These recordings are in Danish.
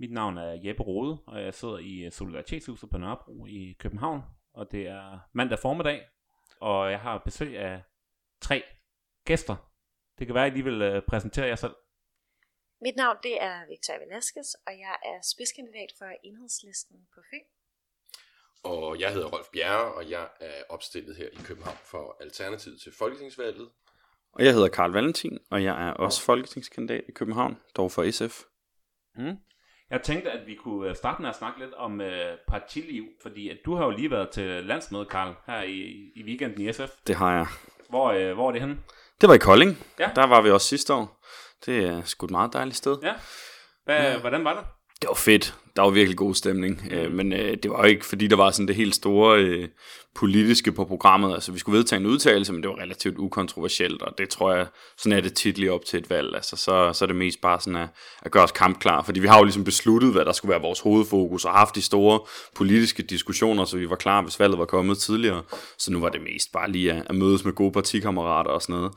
Mit navn er Jeppe Rode, og jeg sidder i Solidaritetshuset på Nørrebro i København. Og det er mandag formiddag, og jeg har besøg af tre gæster. Det kan være, at I vil øh, præsentere jer selv. Mit navn det er Victoria Velasquez, og jeg er spidskandidat for enhedslisten på Fyn. Og jeg hedder Rolf Bjerre, og jeg er opstillet her i København for Alternativet til Folketingsvalget. Og jeg hedder Karl Valentin, og jeg er også folketingskandidat i København, dog for SF. Mm. Jeg tænkte, at vi kunne øh, starte med at snakke lidt om øh, partiliv, fordi at du har jo lige været til landsmøde, Karl, her i, i weekenden i SF. Det har jeg. Hvor, øh, hvor er det henne? Det var i Kolding. Ja. Der var vi også sidste år. Det er sgu et meget dejligt sted. Ja. Hvad, ja. Hvordan var det? Det var fedt. Der var virkelig god stemning. Mm. men øh, det var ikke, fordi der var sådan det helt store øh, politiske på programmet. Altså, vi skulle vedtage en udtalelse, men det var relativt ukontroversielt, og det tror jeg, sådan er det tit lige op til et valg. Altså, så, så er det mest bare sådan at, at gøre os kampklar, fordi vi har jo ligesom besluttet, hvad der skulle være vores hovedfokus, og haft de store politiske diskussioner, så vi var klar, hvis valget var kommet tidligere. Så nu var det mest bare lige at, at mødes med gode partikammerater og sådan noget.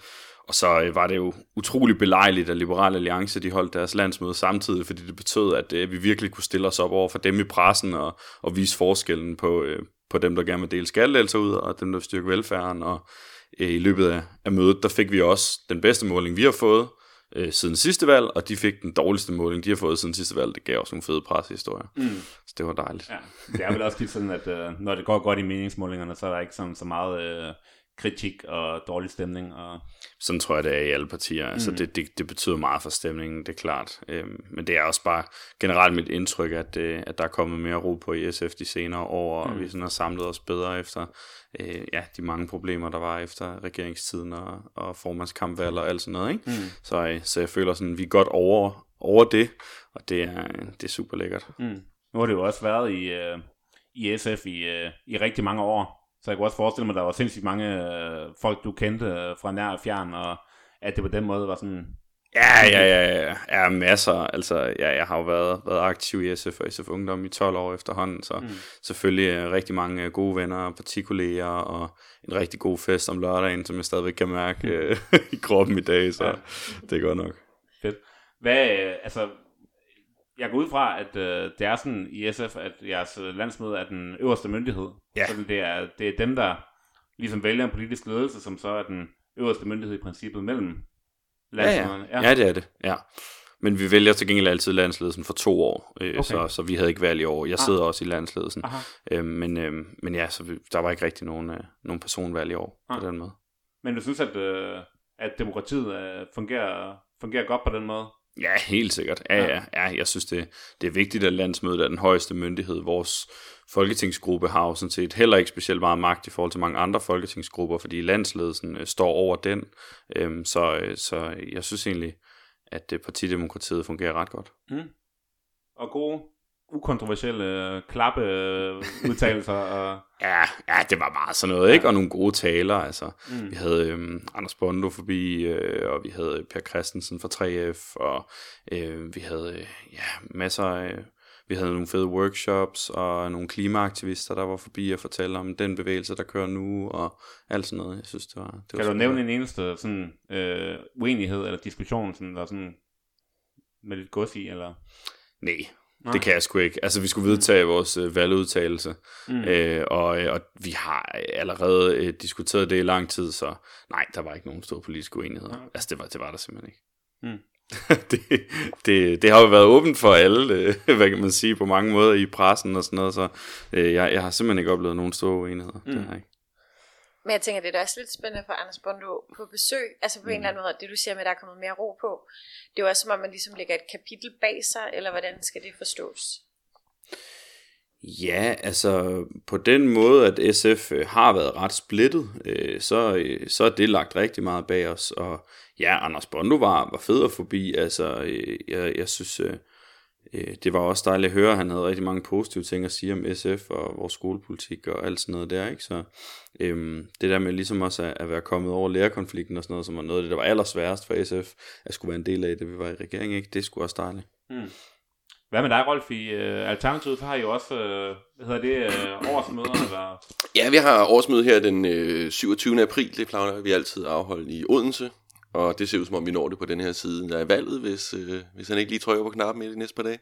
Og så øh, var det jo utrolig belejligt, at Liberal Alliance de holdt deres landsmøde samtidig, fordi det betød, at øh, vi virkelig kunne stille os op over for dem i pressen og, og vise forskellen på, øh, på dem, der gerne vil dele skattelettelser ud, og dem, der vil styrke velfærden. Og øh, i løbet af, af mødet, der fik vi også den bedste måling, vi har fået øh, siden sidste valg, og de fik den dårligste måling, de har fået siden sidste valg. Det gav også nogle fede pressehistorier. Mm. Så det var dejligt. Ja, det er vel også tit sådan, at øh, når det går godt i meningsmålingerne, så er der ikke sådan, så meget... Øh kritik og dårlig stemning. Og... Sådan tror jeg, det er i alle partier. Altså, mm. det, det, det betyder meget for stemningen, det er klart. Øhm, men det er også bare generelt mit indtryk, at, øh, at der er kommet mere ro på i SF de senere år, og mm. vi sådan har samlet os bedre efter øh, ja, de mange problemer, der var efter regeringstiden og, og formandskampvalg og alt sådan noget. Ikke? Mm. Så, øh, så jeg føler sådan, vi er godt over, over det, og det er, det er super lækkert. Mm. Nu har det jo også været i, øh, i SF i, øh, i rigtig mange år, så jeg kunne også forestille mig, at der var sindssygt mange øh, folk, du kendte øh, fra nær og fjern, og at det på den måde var sådan... Ja, ja, ja, ja, ja masser. Altså, ja, jeg har jo været, været aktiv i SF og SF Ungdom i 12 år efterhånden, så mm. selvfølgelig øh, rigtig mange gode venner og partikolleger, og en rigtig god fest om lørdagen, som jeg stadigvæk kan mærke mm. øh, i kroppen i dag, så ja. det er godt nok. Fedt. Hvad, øh, altså, jeg går ud fra, at øh, det er sådan i SF, at jeres øh, landsmøde er den øverste myndighed. Ja. Så det er, det er dem, der ligesom vælger en politisk ledelse, som så er den øverste myndighed i princippet mellem landsmøderne. Ja, ja. ja det er det. Ja. Men vi vælger til gengæld altid landsledelsen for to år, øh, okay. så, så vi havde ikke valg i år. Jeg ah. sidder ah. også i landsledelsen. Øh, men, øh, men ja, så vi, der var ikke rigtig nogen, øh, nogen personvalg i år ah. på den måde. Men du synes, at, øh, at demokratiet øh, fungerer, fungerer godt på den måde? Ja, helt sikkert. Ja, ja, ja jeg synes, det, det er vigtigt, at landsmødet er den højeste myndighed. Vores folketingsgruppe har jo sådan set heller ikke specielt meget magt i forhold til mange andre folketingsgrupper, fordi landsledelsen øh, står over den. Øhm, så, øh, så jeg synes egentlig, at det partidemokratiet fungerer ret godt. Mm. Og gode ukontroversielle øh, klappe øh, udtalelser. Og... ja, ja, det var meget sådan noget, ikke? Og nogle gode taler, altså. Mm. Vi havde øhm, Anders Bondo forbi, øh, og vi havde Per Christensen fra 3F, og øh, vi havde øh, ja, masser af... Vi havde nogle fede workshops og nogle klimaaktivister, der var forbi og fortælle om den bevægelse, der kører nu, og alt sådan noget. Jeg synes, det var... Det kan var du nævne en eneste sådan, øh, uenighed eller diskussion, sådan, der sådan med lidt gods i, eller? Nej, Nej. Det kan jeg sgu ikke. Altså, vi skulle vedtage vores øh, valgudtalelse, mm. øh, og, øh, og vi har allerede øh, diskuteret det i lang tid, så nej, der var ikke nogen store politiske uenigheder. Okay. Altså, det var, det var der simpelthen ikke. Mm. det, det, det har jo været åbent for alle, øh, hvad kan man sige, på mange måder i pressen og sådan noget, så øh, jeg, jeg har simpelthen ikke oplevet nogen store uenigheder. Mm. Det har ikke. Men jeg tænker, det er også lidt spændende for Anders Bondo på besøg. Altså på mm. en eller anden måde, det du siger med, at der er kommet mere ro på. Det er jo også som om, man ligesom lægger et kapitel bag sig, eller hvordan skal det forstås? Ja, altså på den måde, at SF øh, har været ret splittet, øh, så, øh, så er det lagt rigtig meget bag os. Og ja, Anders Bondo var, var fed at forbi. Altså, jeg, jeg synes, øh, det var også dejligt at høre, at han havde rigtig mange positive ting at sige om SF og vores skolepolitik og alt sådan noget der, ikke? Så øhm, det der med ligesom også at, at være kommet over lærerkonflikten og sådan noget, som var noget af det, der var allersværest for SF, at skulle være en del af det, vi var i regering, ikke? Det skulle også dejligt. Mm. Hvad med dig, Rolf? I uh, Alternativet har I jo også, uh, hvad hedder det, uh, årsmøder, eller? Ja, vi har årsmøde her den øh, 27. april. Det plejer vi altid at afholde i Odense. Og det ser ud som om, vi når det på den her side, er valget, hvis, øh, hvis han ikke lige trykker på knappen i de næste par dage.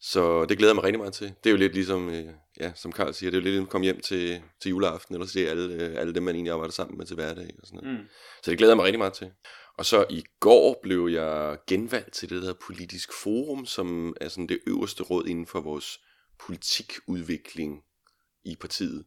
Så det glæder jeg mig rigtig meget til. Det er jo lidt ligesom, øh, ja, som Karl siger, det er jo lidt ligesom at komme hjem til, til juleaften, eller se alle, øh, alle dem, man egentlig arbejder sammen med til hverdag. Og sådan noget. Mm. Så det glæder jeg mig rigtig meget til. Og så i går blev jeg genvalgt til det der politisk forum, som er sådan det øverste råd inden for vores politikudvikling i partiet.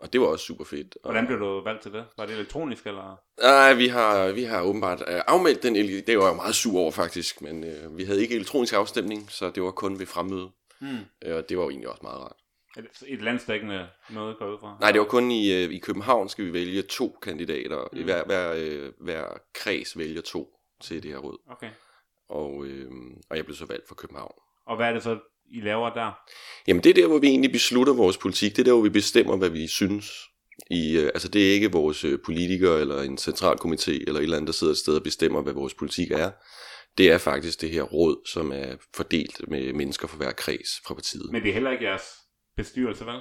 Og det var også super fedt. Og, Hvordan blev du valgt til det? Var det elektronisk, eller? Nej, vi har, vi har åbenbart øh, afmeldt den. Det var jeg meget sur over faktisk, men øh, vi havde ikke elektronisk afstemning, så det var kun ved fremmøde. Mm. Øh, og det var jo egentlig også meget rart. Et, et landsdækkende møde går ud fra? Nej, det var kun i, øh, i København skal vi vælge to kandidater. Mm. Hver, hver, øh, hver kreds vælger to til det her råd. Okay. Og, øh, og jeg blev så valgt for København. Og hvad er det så, I laver der? Jamen det er der, hvor vi egentlig beslutter vores politik. Det er der, hvor vi bestemmer, hvad vi synes. I, øh, altså det er ikke vores øh, politikere eller en centralkomité eller et eller andet, der sidder et sted og bestemmer, hvad vores politik er. Det er faktisk det her råd, som er fordelt med mennesker fra hver kreds fra partiet. Men det er heller ikke jeres bestyrelse, vel?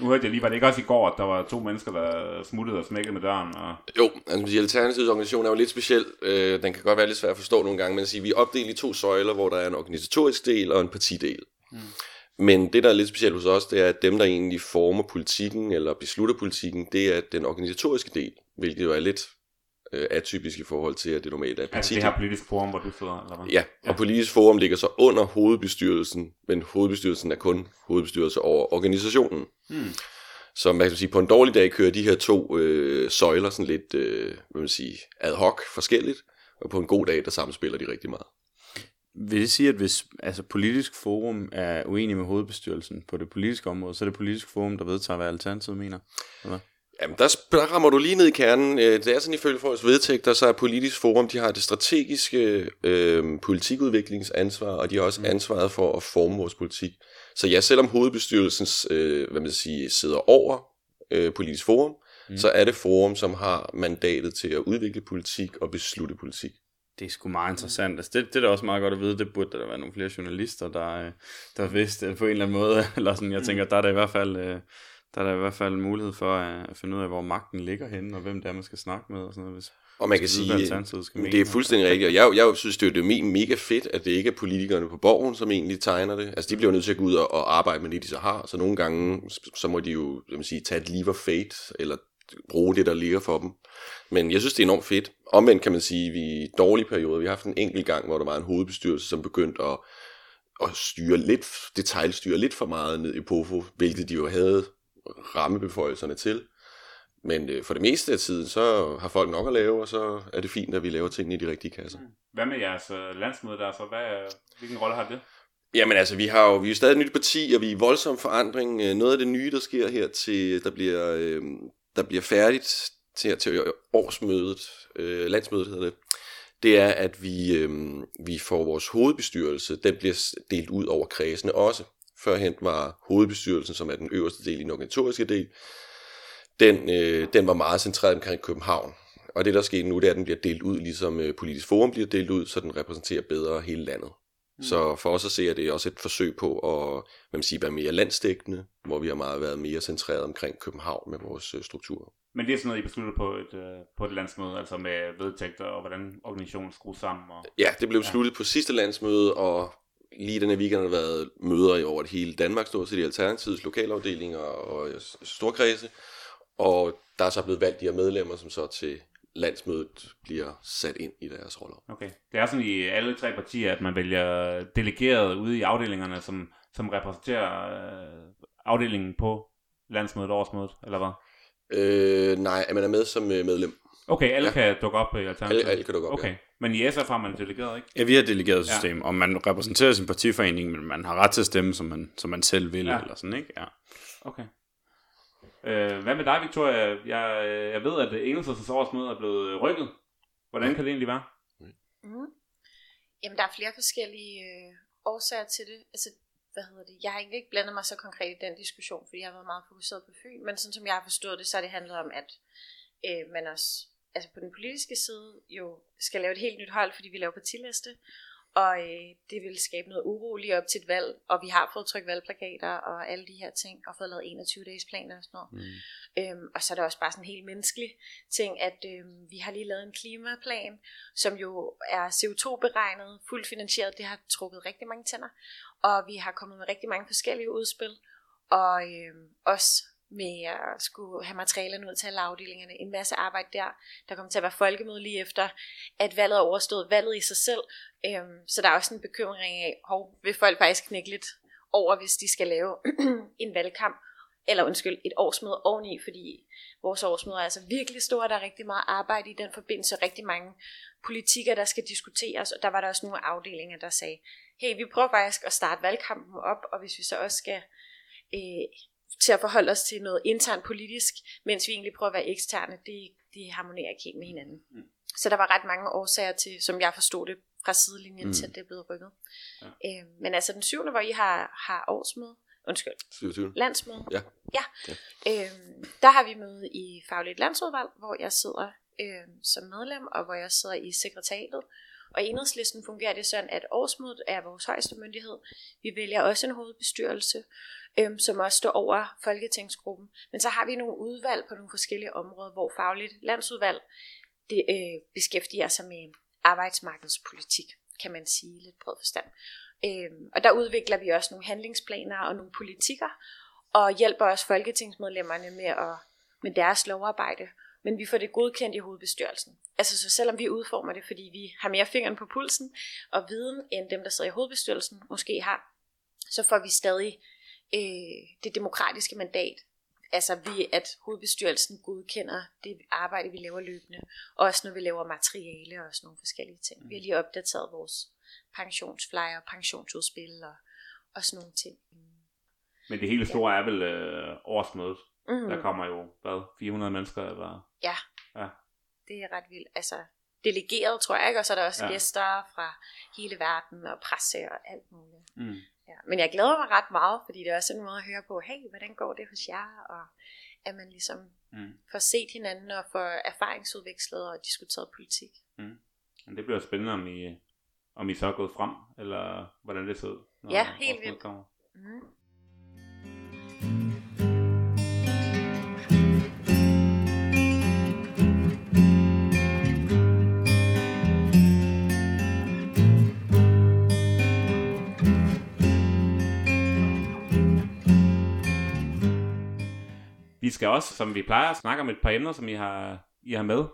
Nu hørte jeg lige, var det ikke også i går, at der var to mennesker, der smuttede og smækkede med døren? Og... Jo, altså Alternativets organisation er jo lidt speciel. Øh, den kan godt være lidt svær at forstå nogle gange, men at sige, vi er opdelt i to søjler, hvor der er en organisatorisk del og en partidel. Mm. Men det, der er lidt specielt hos os, det er, at dem, der egentlig former politikken eller beslutter politikken, det er den organisatoriske del, hvilket jo er lidt øh, atypisk i forhold til, at det normalt er Altså parti. det her politiske forum, hvor du sidder, eller hvad? Ja, og politisk forum ligger så under hovedbestyrelsen, men hovedbestyrelsen er kun hovedbestyrelse over organisationen. Mm. Så man kan sige, på en dårlig dag kører de her to øh, søjler sådan lidt, øh, hvad man sige, ad hoc forskelligt, og på en god dag, der samspiller de rigtig meget. Vil det sige, at hvis altså, politisk forum er uenig med hovedbestyrelsen på det politiske område, så er det politisk forum, der vedtager, hvad Alternativet mener? Eller? Jamen, der, der rammer du lige ned i kernen. Øh, Det er sådan ifølge vores vedtægter, så er politisk forum, de har det strategiske øh, politikudviklingsansvar, og de har også ansvaret for at forme vores politik. Så ja, selvom hovedbestyrelsens, øh, hvad man siger, sidder over øh, politisk forum, mm. så er det forum, som har mandatet til at udvikle politik og beslutte politik. Det er sgu meget interessant. Altså, det, det er da også meget godt at vide. Det burde der være nogle flere journalister, der, øh, der vidste det på en eller anden måde. Eller sådan, jeg tænker, der er der i hvert fald... øh, Der er der i hvert fald mulighed for at finde ud af, hvor magten ligger henne, og hvem det er, man skal snakke med, og sådan noget, hvis, Og man kan sige, det er fuldstændig rigtigt, og jeg, jeg synes, det er jo me- mega fedt, at det ikke er politikerne på borgen, som egentlig tegner det. Altså, de bliver nødt til at gå ud og, og arbejde med det, de så har, så nogle gange, så må de jo jeg sige, tage et leave of fate, eller bruge det, der ligger for dem. Men jeg synes, det er enormt fedt. Omvendt kan man sige, at vi i dårlige perioder. Vi har haft en enkelt gang, hvor der var en hovedbestyrelse, som begyndte at, at styre lidt, detaljstyre lidt for meget ned i POFO, hvilket de jo havde rammebeføjelserne til. Men øh, for det meste af tiden, så har folk nok at lave, og så er det fint, at vi laver tingene i de rigtige kasser. Hvad med jeres øh, landsmøde der så? Hvad, hvilken rolle har det? Jamen altså, vi har jo, vi er jo stadig et nyt parti, og vi er i voldsom forandring. Øh, Noget af det nye, der sker her til, der bliver, øh, der bliver færdigt til, til årsmødet, øh, landsmødet hedder det, det er, at vi, øh, vi får vores hovedbestyrelse, den bliver delt ud over kredsene også. Førhen var hovedbestyrelsen, som er den øverste del i den organisatoriske del, den, øh, den var meget centreret omkring København. Og det, der sker nu, det er, at den bliver delt ud, ligesom øh, politisk forum bliver delt ud, så den repræsenterer bedre hele landet. Mm. Så for os at se, at det er også et forsøg på at hvad man siger, være mere landsdækkende, hvor vi har meget været mere centreret omkring København med vores øh, strukturer. Men det er sådan noget, I beslutter på et, øh, på et landsmøde, altså med vedtægter og hvordan organisationen skrues sammen. Og... Ja, det blev besluttet ja. på sidste landsmøde, og lige denne weekend har der været møder i over hele Danmark, stort set i Alternativets lokalafdelinger og øh, storkredse. Og der er så blevet valgt de her medlemmer, som så til landsmødet bliver sat ind i deres roller. Okay. Det er sådan i alle tre partier, at man vælger delegeret ude i afdelingerne, som, som repræsenterer øh, afdelingen på landsmødet, årsmødet, eller hvad? Øh, nej, at man er med som øh, medlem. Okay, alle Ja. kan dukke op i Alternativet? Alle, alle kan dukke op, Okay, ja. men i SF har man delegeret, ikke? Ja, vi har et delegeret system, ja. og man repræsenterer sin partiforening, men man har ret til at stemme, som man, som man selv vil, ja. eller sådan, ikke? Ja. Okay. Øh, hvad med dig, Victoria? Jeg, øh, jeg ved, at Enhedslistens årsmøde er blevet rykket. Hvordan kan det egentlig være? Mm. Jamen, der er flere forskellige øh, årsager til det. Altså, hvad hedder det? Jeg har egentlig ikke blandet mig så konkret i den diskussion, fordi jeg har været meget fokuseret på Fyn, men sådan som jeg har forstået det, så har det handlet om, at øh, man også altså på den politiske side jo skal lave et helt nyt hold, fordi vi laver partiliste, og øh, det vil skabe noget uro lige op til et valg, og vi har fået trykt valgplakater og alle de her ting, og fået lavet 21-dages planer og sådan noget. Mm. Øhm, og så er der også bare sådan en helt menneskelig ting, at øh, vi har lige lavet en klimaplan, som jo er CO2-beregnet, fuldt finansieret, det har trukket rigtig mange tænder, og vi har kommet med rigtig mange forskellige udspil, og øh, også med at skulle have materialerne ud til alle afdelingerne. En masse arbejde der. Der kommer til at være folkemøde lige efter, at valget er overstået. Valget i sig selv. Øhm, så der er også en bekymring af, hov, vil folk faktisk knække lidt over, hvis de skal lave en valgkamp, eller undskyld, et årsmøde oveni, fordi vores årsmøde er altså virkelig store, der er rigtig meget arbejde i den forbindelse, rigtig mange politikker, der skal diskuteres, og der var der også nogle afdelinger, der sagde, hey, vi prøver faktisk at starte valgkampen op, og hvis vi så også skal øh, til at forholde os til noget internt politisk, mens vi egentlig prøver at være eksterne, det, det harmonerer ikke helt med hinanden. Mm. Så der var ret mange årsager til, som jeg forstod det fra sidelinjen mm. til, at det er blevet rykket. Ja. Øh, men altså den syvende, hvor I har, har årsmøde, undskyld, 27. landsmøde, ja. Ja. ja. Øh, der har vi møde i Fagligt Landsudvalg, hvor jeg sidder øh, som medlem, og hvor jeg sidder i sekretariatet. Og i enhedslisten fungerer det sådan, at årsmødet er vores højeste myndighed. Vi vælger også en hovedbestyrelse, øhm, som også står over Folketingsgruppen. Men så har vi nogle udvalg på nogle forskellige områder, hvor fagligt landsudvalg det, øh, beskæftiger sig med arbejdsmarkedspolitik, kan man sige, lidt bred forstand. Øhm, og der udvikler vi også nogle handlingsplaner og nogle politikker, og hjælper også folketingsmedlemmerne med, at, med deres lovarbejde. Men vi får det godkendt i hovedbestyrelsen. Altså så selvom vi udformer det, fordi vi har mere fingeren på pulsen og viden, end dem, der sidder i hovedbestyrelsen måske har, så får vi stadig øh, det demokratiske mandat. Altså ved at hovedbestyrelsen godkender det arbejde, vi laver løbende. Også når vi laver materiale og sådan nogle forskellige ting. Vi har lige opdateret vores pensionsflyer, pensionsudspil og, og sådan nogle ting. Men det hele store ja. er vel øh, årsmødet. Mm. Der kommer jo, hvad, 400 mennesker? Eller? Ja. ja, det er ret vildt. Altså, delegeret, tror jeg ikke, og så er der også ja. gæster fra hele verden og presse og alt muligt. Mm. Ja. Men jeg glæder mig ret meget, fordi det er også en måde at høre på, hey, hvordan går det hos jer, og at man ligesom mm. får set hinanden og får erfaringsudvekslet og diskuteret politik. Mm. Men det bliver spændende, om I, om I så er gået frem, eller hvordan det ser ud. Ja, helt vildt. Mm. Vi skal også, som vi plejer, snakke om et par emner, som I har, I har med.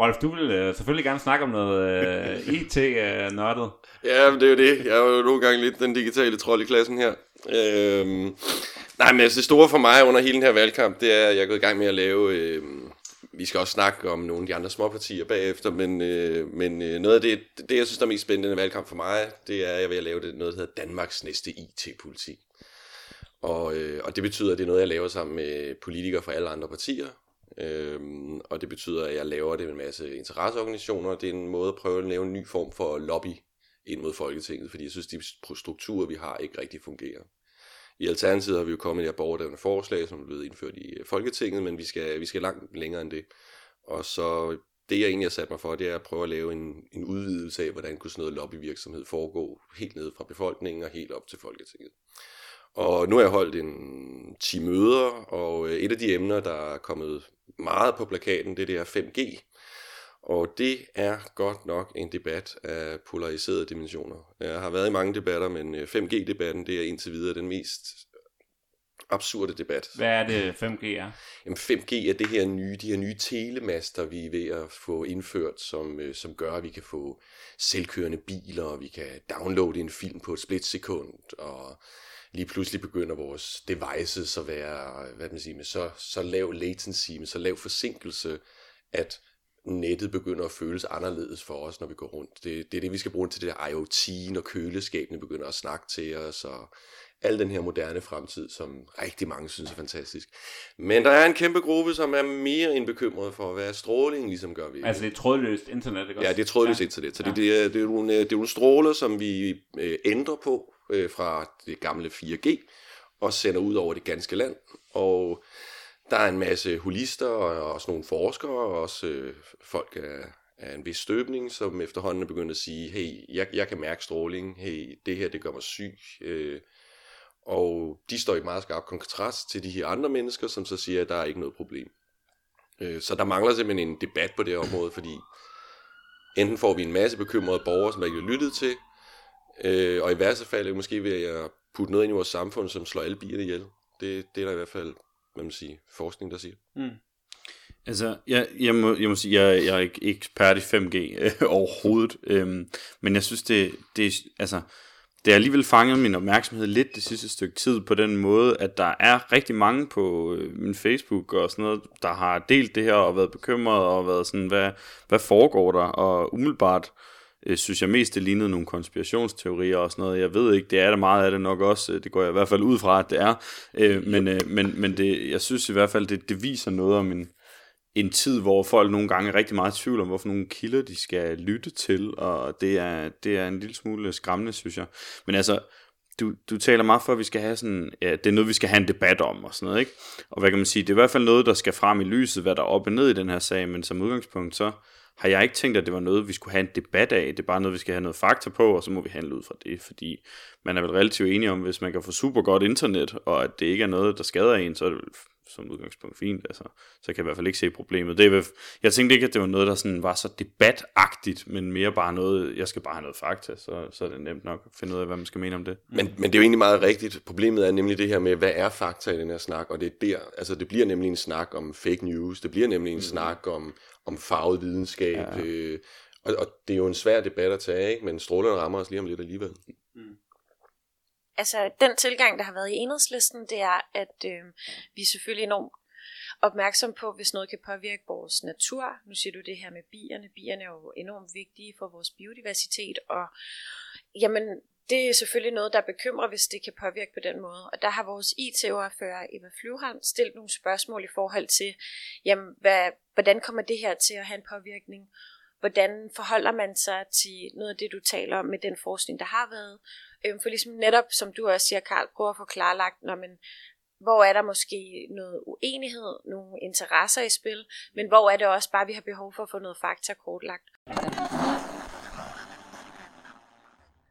Rolf, du vil øh, selvfølgelig gerne snakke om noget øh, IT-nørdet. Øh, ja, men det er jo det. Jeg er jo nogle gange lidt den digitale trold i klassen her. Øhm, nej, men altså, det store for mig under hele den her valgkamp, det er, at jeg er gået i gang med at lave... Øh, vi skal også snakke om nogle af de andre småpartier bagefter, men, øh, men øh, noget af det, det, jeg synes, der er mest spændende valgkamp for mig, det er, at jeg vil lave det, noget, der hedder Danmarks næste IT-politik. Og, øh, og det betyder, at det er noget, jeg laver sammen med politikere fra alle andre partier. Øh, og det betyder, at jeg laver det med en masse interesseorganisationer. Det er en måde at prøve at lave en ny form for lobby ind mod Folketinget, fordi jeg synes, de strukturer, vi har, ikke rigtig fungerer. I Alternativet har vi jo kommet med de her borgerdrevne forslag, som er blevet indført i øh, Folketinget, men vi skal, vi skal langt længere end det. Og så det, jeg egentlig har sat mig for, det er at prøve at lave en, en udvidelse af, hvordan kunne sådan noget lobbyvirksomhed foregå helt ned fra befolkningen og helt op til Folketinget. Og nu har jeg holdt en 10 møder, og øh, et af de emner, der er kommet meget på plakaten, det er det her 5G. Og det er godt nok en debat af polariserede dimensioner. Jeg har været i mange debatter, men 5G-debatten, øh, det er indtil videre den mest absurde debat. Hvad er det 5G er? Jamen 5G er det her nye, de her nye telemaster, vi er ved at få indført, som, øh, som gør, at vi kan få selvkørende biler, og vi kan downloade en film på et splitsekund, og lige pludselig begynder vores devices at være, hvad man siger, med så, så lav latency, med så lav forsinkelse, at nettet begynder at føles anderledes for os, når vi går rundt. Det, det er det, vi skal bruge til det der IoT, når køleskabene begynder at snakke til os, og al den her moderne fremtid, som rigtig mange synes er fantastisk. Men der er en kæmpe gruppe, som er mere end bekymret for, hvad stråling ligesom gør vi. Altså det er trådløst internet, ikke også? Ja, det er trådløst ja. internet. Så ja. det, det, er, det, er nogle, det er nogle stråler, som vi øh, ændrer på, øh, fra det gamle 4G og sender ud over det ganske land. Og der er en masse holister og også nogle forskere og også øh, folk af, af en vis støbning, som efterhånden er begyndt at sige, hey, jeg, jeg kan mærke stråling, hey, det her det gør mig syg. Øh, og de står i meget skarp kontrast til de her andre mennesker, som så siger, at der er ikke noget problem. Øh, så der mangler simpelthen en debat på det område, fordi enten får vi en masse bekymrede borgere, som der ikke er lyttet til, øh, og i værste fald måske vil jeg putte noget ind i vores samfund, som slår alle bierne ihjel. Det, det er der i hvert fald, hvad man siger, forskning, der siger. Mm. Altså, jeg, jeg, må, jeg må sige, jeg, jeg er ikke ekspert i 5G øh, overhovedet, øhm, men jeg synes, det, det, altså, det har alligevel fanget min opmærksomhed lidt det sidste stykke tid på den måde, at der er rigtig mange på øh, min Facebook og sådan noget, der har delt det her og været bekymret og været sådan, hvad, hvad foregår der? Og umiddelbart øh, Øh, synes jeg mest, det lignede nogle konspirationsteorier og sådan noget. Jeg ved ikke, det er der meget af det nok også. Det går jeg i hvert fald ud fra, at det er. Øh, men øh, men, men det, jeg synes i hvert fald, det, det viser noget om en, en tid, hvor folk nogle gange er rigtig meget i tvivl om, hvorfor nogle kilder de skal lytte til, og det er, det er en lille smule skræmmende, synes jeg. Men altså, du, du taler meget for, at vi skal have sådan, ja, det er noget, vi skal have en debat om og sådan noget, ikke? Og hvad kan man sige, det er i hvert fald noget, der skal frem i lyset, hvad der er op og ned i den her sag, men som udgangspunkt, så har jeg ikke tænkt, at det var noget, vi skulle have en debat af. Det er bare noget, vi skal have noget fakta på, og så må vi handle ud fra det, fordi man er vel relativt enig om, hvis man kan få super godt internet, og at det ikke er noget, der skader en, så er det som udgangspunkt fint. Altså, så jeg kan i hvert fald ikke se problemet. Det er, jeg tænkte ikke, at det var noget, der sådan var så debatagtigt, men mere bare noget, jeg skal bare have noget fakta, så, så er det nemt nok at finde ud af, hvad man skal mene om det. Men, men det er jo egentlig meget rigtigt. Problemet er nemlig det her med, hvad er fakta i den her snak, og det er der, altså det bliver nemlig en snak om fake news, det bliver nemlig en mm. snak om, om farvet videnskab, ja. øh, og, og det er jo en svær debat at tage, ikke? men strålerne rammer os lige om lidt alligevel. Mm altså den tilgang, der har været i enhedslisten, det er, at øh, vi er selvfølgelig enormt opmærksom på, hvis noget kan påvirke vores natur. Nu siger du det her med bierne. Bierne er jo enormt vigtige for vores biodiversitet, og jamen, det er selvfølgelig noget, der bekymrer, hvis det kan påvirke på den måde. Og der har vores IT-ordfører Eva Flyvholm stillet nogle spørgsmål i forhold til, jamen, hvad, hvordan kommer det her til at have en påvirkning? Hvordan forholder man sig til noget af det, du taler om med den forskning, der har været? Øhm, for ligesom netop, som du også siger, Karl, prøver at få klarlagt, når man, hvor er der måske noget uenighed, nogle interesser i spil, men hvor er det også bare, vi har behov for at få noget fakta kortlagt.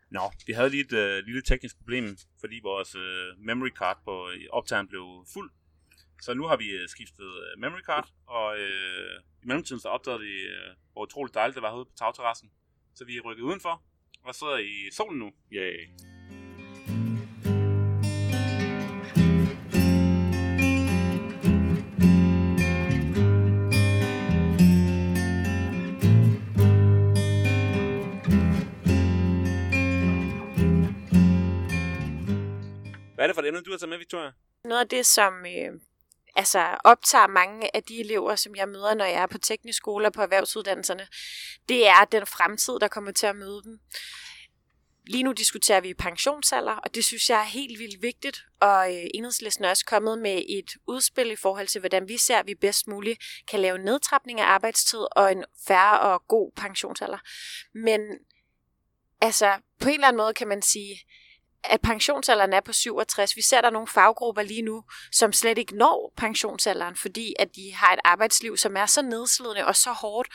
Nå, vi havde lige et øh, lille teknisk problem, fordi vores øh, memory card på øh, optageren blev fuld. Så nu har vi øh, skiftet øh, memory card, og øh, i mellemtiden så opdagede vi, øh, hvor utroligt dejligt det var herude på tagterrassen. Så vi er rykket udenfor, og sidder i solen nu. Yay. Hvad er det for et emne, du har taget med, Victoria? Noget af det, som øh, altså optager mange af de elever, som jeg møder, når jeg er på teknisk skole og på erhvervsuddannelserne, det er den fremtid, der kommer til at møde dem. Lige nu diskuterer vi pensionsalder, og det synes jeg er helt vildt vigtigt. Og øh, enhedslisten er også kommet med et udspil i forhold til, hvordan vi ser, at vi bedst muligt kan lave nedtrapning af arbejdstid og en færre og god pensionsalder. Men altså, på en eller anden måde kan man sige, at pensionsalderen er på 67. Vi ser, der nogle faggrupper lige nu, som slet ikke når pensionsalderen, fordi at de har et arbejdsliv, som er så nedslidende og så hårdt,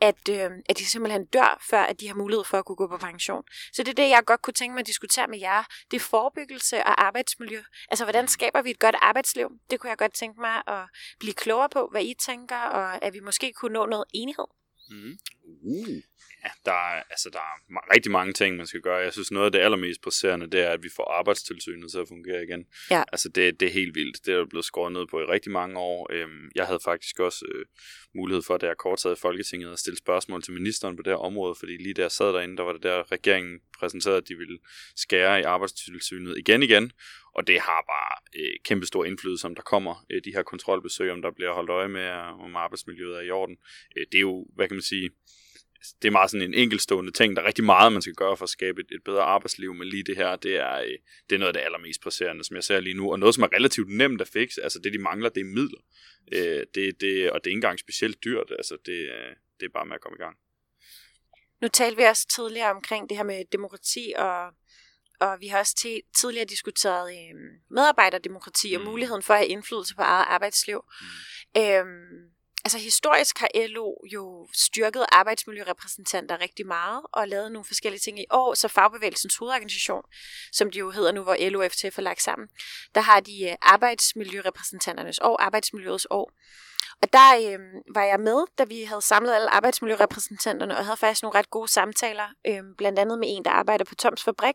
at, øh, at de simpelthen dør, før at de har mulighed for at kunne gå på pension. Så det er det, jeg godt kunne tænke mig at diskutere med jer. Det er forebyggelse og arbejdsmiljø. Altså, hvordan skaber vi et godt arbejdsliv? Det kunne jeg godt tænke mig at blive klogere på, hvad I tænker, og at vi måske kunne nå noget enighed. Mm. Uh ja, der er, altså, der er rigtig mange ting, man skal gøre. Jeg synes, noget af det allermest presserende, det er, at vi får arbejdstilsynet til at fungere igen. Ja. Altså, det, det er helt vildt. Det er blevet skåret ned på i rigtig mange år. Øhm, jeg havde faktisk også øh, mulighed for, da jeg kort sad i Folketinget, at stille spørgsmål til ministeren på det her område, fordi lige da jeg sad derinde, der var det der, regeringen præsenterede, at de ville skære i arbejdstilsynet igen igen, og det har bare øh, kæmpe stor indflydelse, om der kommer øh, de her kontrolbesøg, om der bliver holdt øje med, om arbejdsmiljøet er i orden. Øh, det er jo, hvad kan man sige, det er meget sådan en enkelstående ting. Der er rigtig meget, man skal gøre for at skabe et, et bedre arbejdsliv, men lige det her, det er, øh, det er noget af det allermest presserende, som jeg ser lige nu, og noget, som er relativt nemt at fikse. Altså det, de mangler, det er midler. Øh, det, det, og det er ikke engang specielt dyrt. Altså det, øh, det er bare med at komme i gang. Nu talte vi også tidligere omkring det her med demokrati og, og vi har også tidligere diskuteret øh, medarbejderdemokrati og Mm. muligheden for at have indflydelse på eget arbejdsliv. Mm. Øhm, altså historisk har LO jo styrket arbejdsmiljørepræsentanter rigtig meget og lavet nogle forskellige ting i år, så Fagbevægelsens hovedorganisation, som de jo hedder nu, hvor LO og FTF er lagt sammen, der har de øh, arbejdsmiljørepræsentanternes år, arbejdsmiljøets år. Og der øh, var jeg med, da vi havde samlet alle arbejdsmiljørepræsentanterne, og havde faktisk nogle ret gode samtaler, øh, blandt andet med en, der arbejder på Toms Fabrik,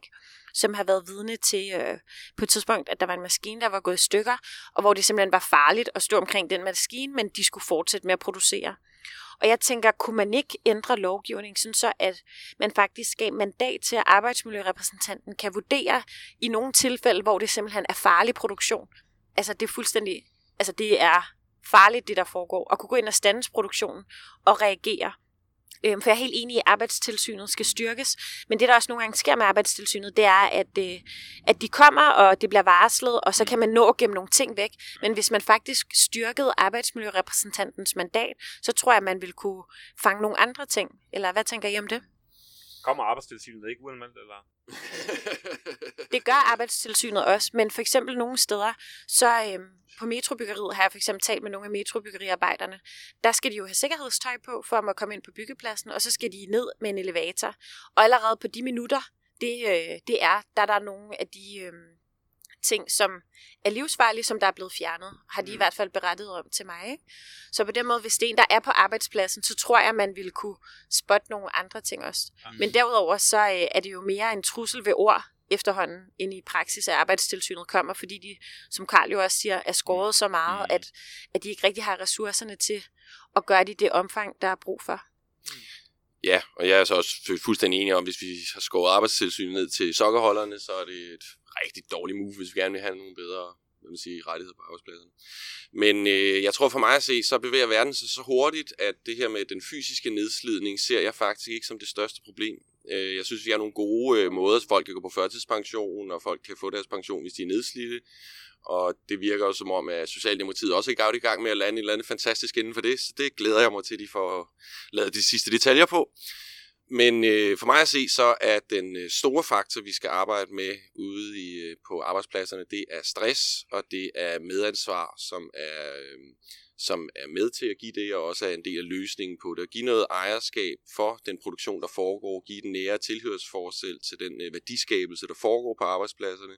som har været vidne til øh, på et tidspunkt, at der var en maskine, der var gået i stykker, og hvor det simpelthen var farligt at stå omkring den maskine, men de skulle fortsætte med at producere. Og jeg tænker, kunne man ikke ændre lovgivningen, sådan så at man faktisk gav mandat til, at arbejdsmiljørepræsentanten kan vurdere i nogle tilfælde, hvor det simpelthen er farlig produktion. Altså det er fuldstændig, altså det er farligt, det der foregår, og kunne gå ind og standes produktionen og reagere. Øhm, for jeg er helt enig i, at arbejdstilsynet skal styrkes, men det der også nogle gange sker med arbejdstilsynet, det er, at, øh, at de kommer, og det bliver varslet, og så kan man nå at gemme nogle ting væk. Men hvis man faktisk styrkede arbejdsmiljørepræsentantens mandat, så tror jeg, at man vil kunne fange nogle andre ting. Eller hvad tænker I om det? Kommer arbejdstilsynet ikke uanmeldt, eller? Det gør arbejdstilsynet også, men for eksempel nogle steder, så øhm, på metrobyggeriet har jeg for eksempel talt med nogle af metrobyggeriarbejderne. Der skal de jo have sikkerhedstøj på, for at må komme ind på byggepladsen, og så skal de ned med en elevator. Og allerede på de minutter, det, øh, det er, der er der nogle af de øh, ting, som er livsfarlige, som der er blevet fjernet, har de i hvert fald berettet om til mig. Ikke? Så på den måde, hvis det er en, der er på arbejdspladsen, så tror jeg, man ville kunne spotte nogle andre ting også. Men derudover, så øh, er det jo mere en trussel ved ord efterhånden, end i praksis, at arbejdstilsynet kommer, fordi de, som Karl jo også siger, er skåret så meget, Mm. at, at de ikke rigtig har ressourcerne til at gøre det i det omfang, der er brug for. Ja, og jeg er så også fu- fuldstændig enig om, hvis vi har skåret arbejdstilsynet ned til sokkerholderne, så er det et rigtig dårlig move, hvis vi gerne vil have nogle bedre hvad man sige, rettigheder på arbejdspladsen. Men øh, jeg tror for mig at se, så bevæger verden sig så hurtigt, at det her med den fysiske nedslidning, ser jeg faktisk ikke som det største problem. Øh, jeg synes, vi har nogle gode øh, måder, folk kan gå på førtidspension, og folk kan få deres pension, hvis de er nedslidte. Og det virker jo som om, at Socialdemokratiet også er godt i gang med at lande et eller andet fantastisk inden for det, så det glæder jeg mig til, at de får lavet de sidste detaljer på. Men øh, for mig at se, så er den øh, store faktor, vi skal arbejde med ude i, øh, på arbejdspladserne, det er stress, og det er medansvar, som er, øh, som er med til at give det, og også er en del af løsningen på det. At give noget ejerskab for den produktion, der foregår, give den nære tilhørsforsel til den øh, værdiskabelse, der foregår på arbejdspladserne.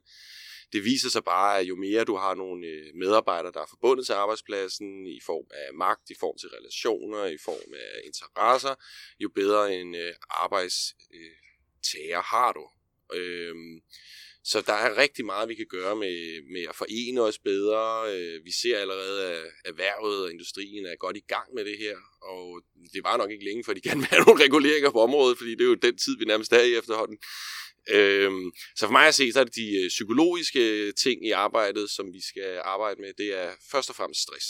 Det viser sig bare, at jo mere du har nogle øh, medarbejdere, der er forbundet til arbejdspladsen i form af magt, i form til relationer, i form af interesser, jo bedre en øh, arbejdstager øh, har du. Øhm, så der er rigtig meget, vi kan gøre med, med at forene os bedre. Øh, vi ser allerede, at erhvervet og industrien er godt i gang med det her, og det var nok ikke længe, for de gerne vil have nogle reguleringer på området, fordi det er jo den tid, vi nærmest er i efterhånden. Øhm, så for mig at se, så er det de øh, psykologiske øh, ting i arbejdet, som vi skal arbejde med. Det er først og fremmest stress.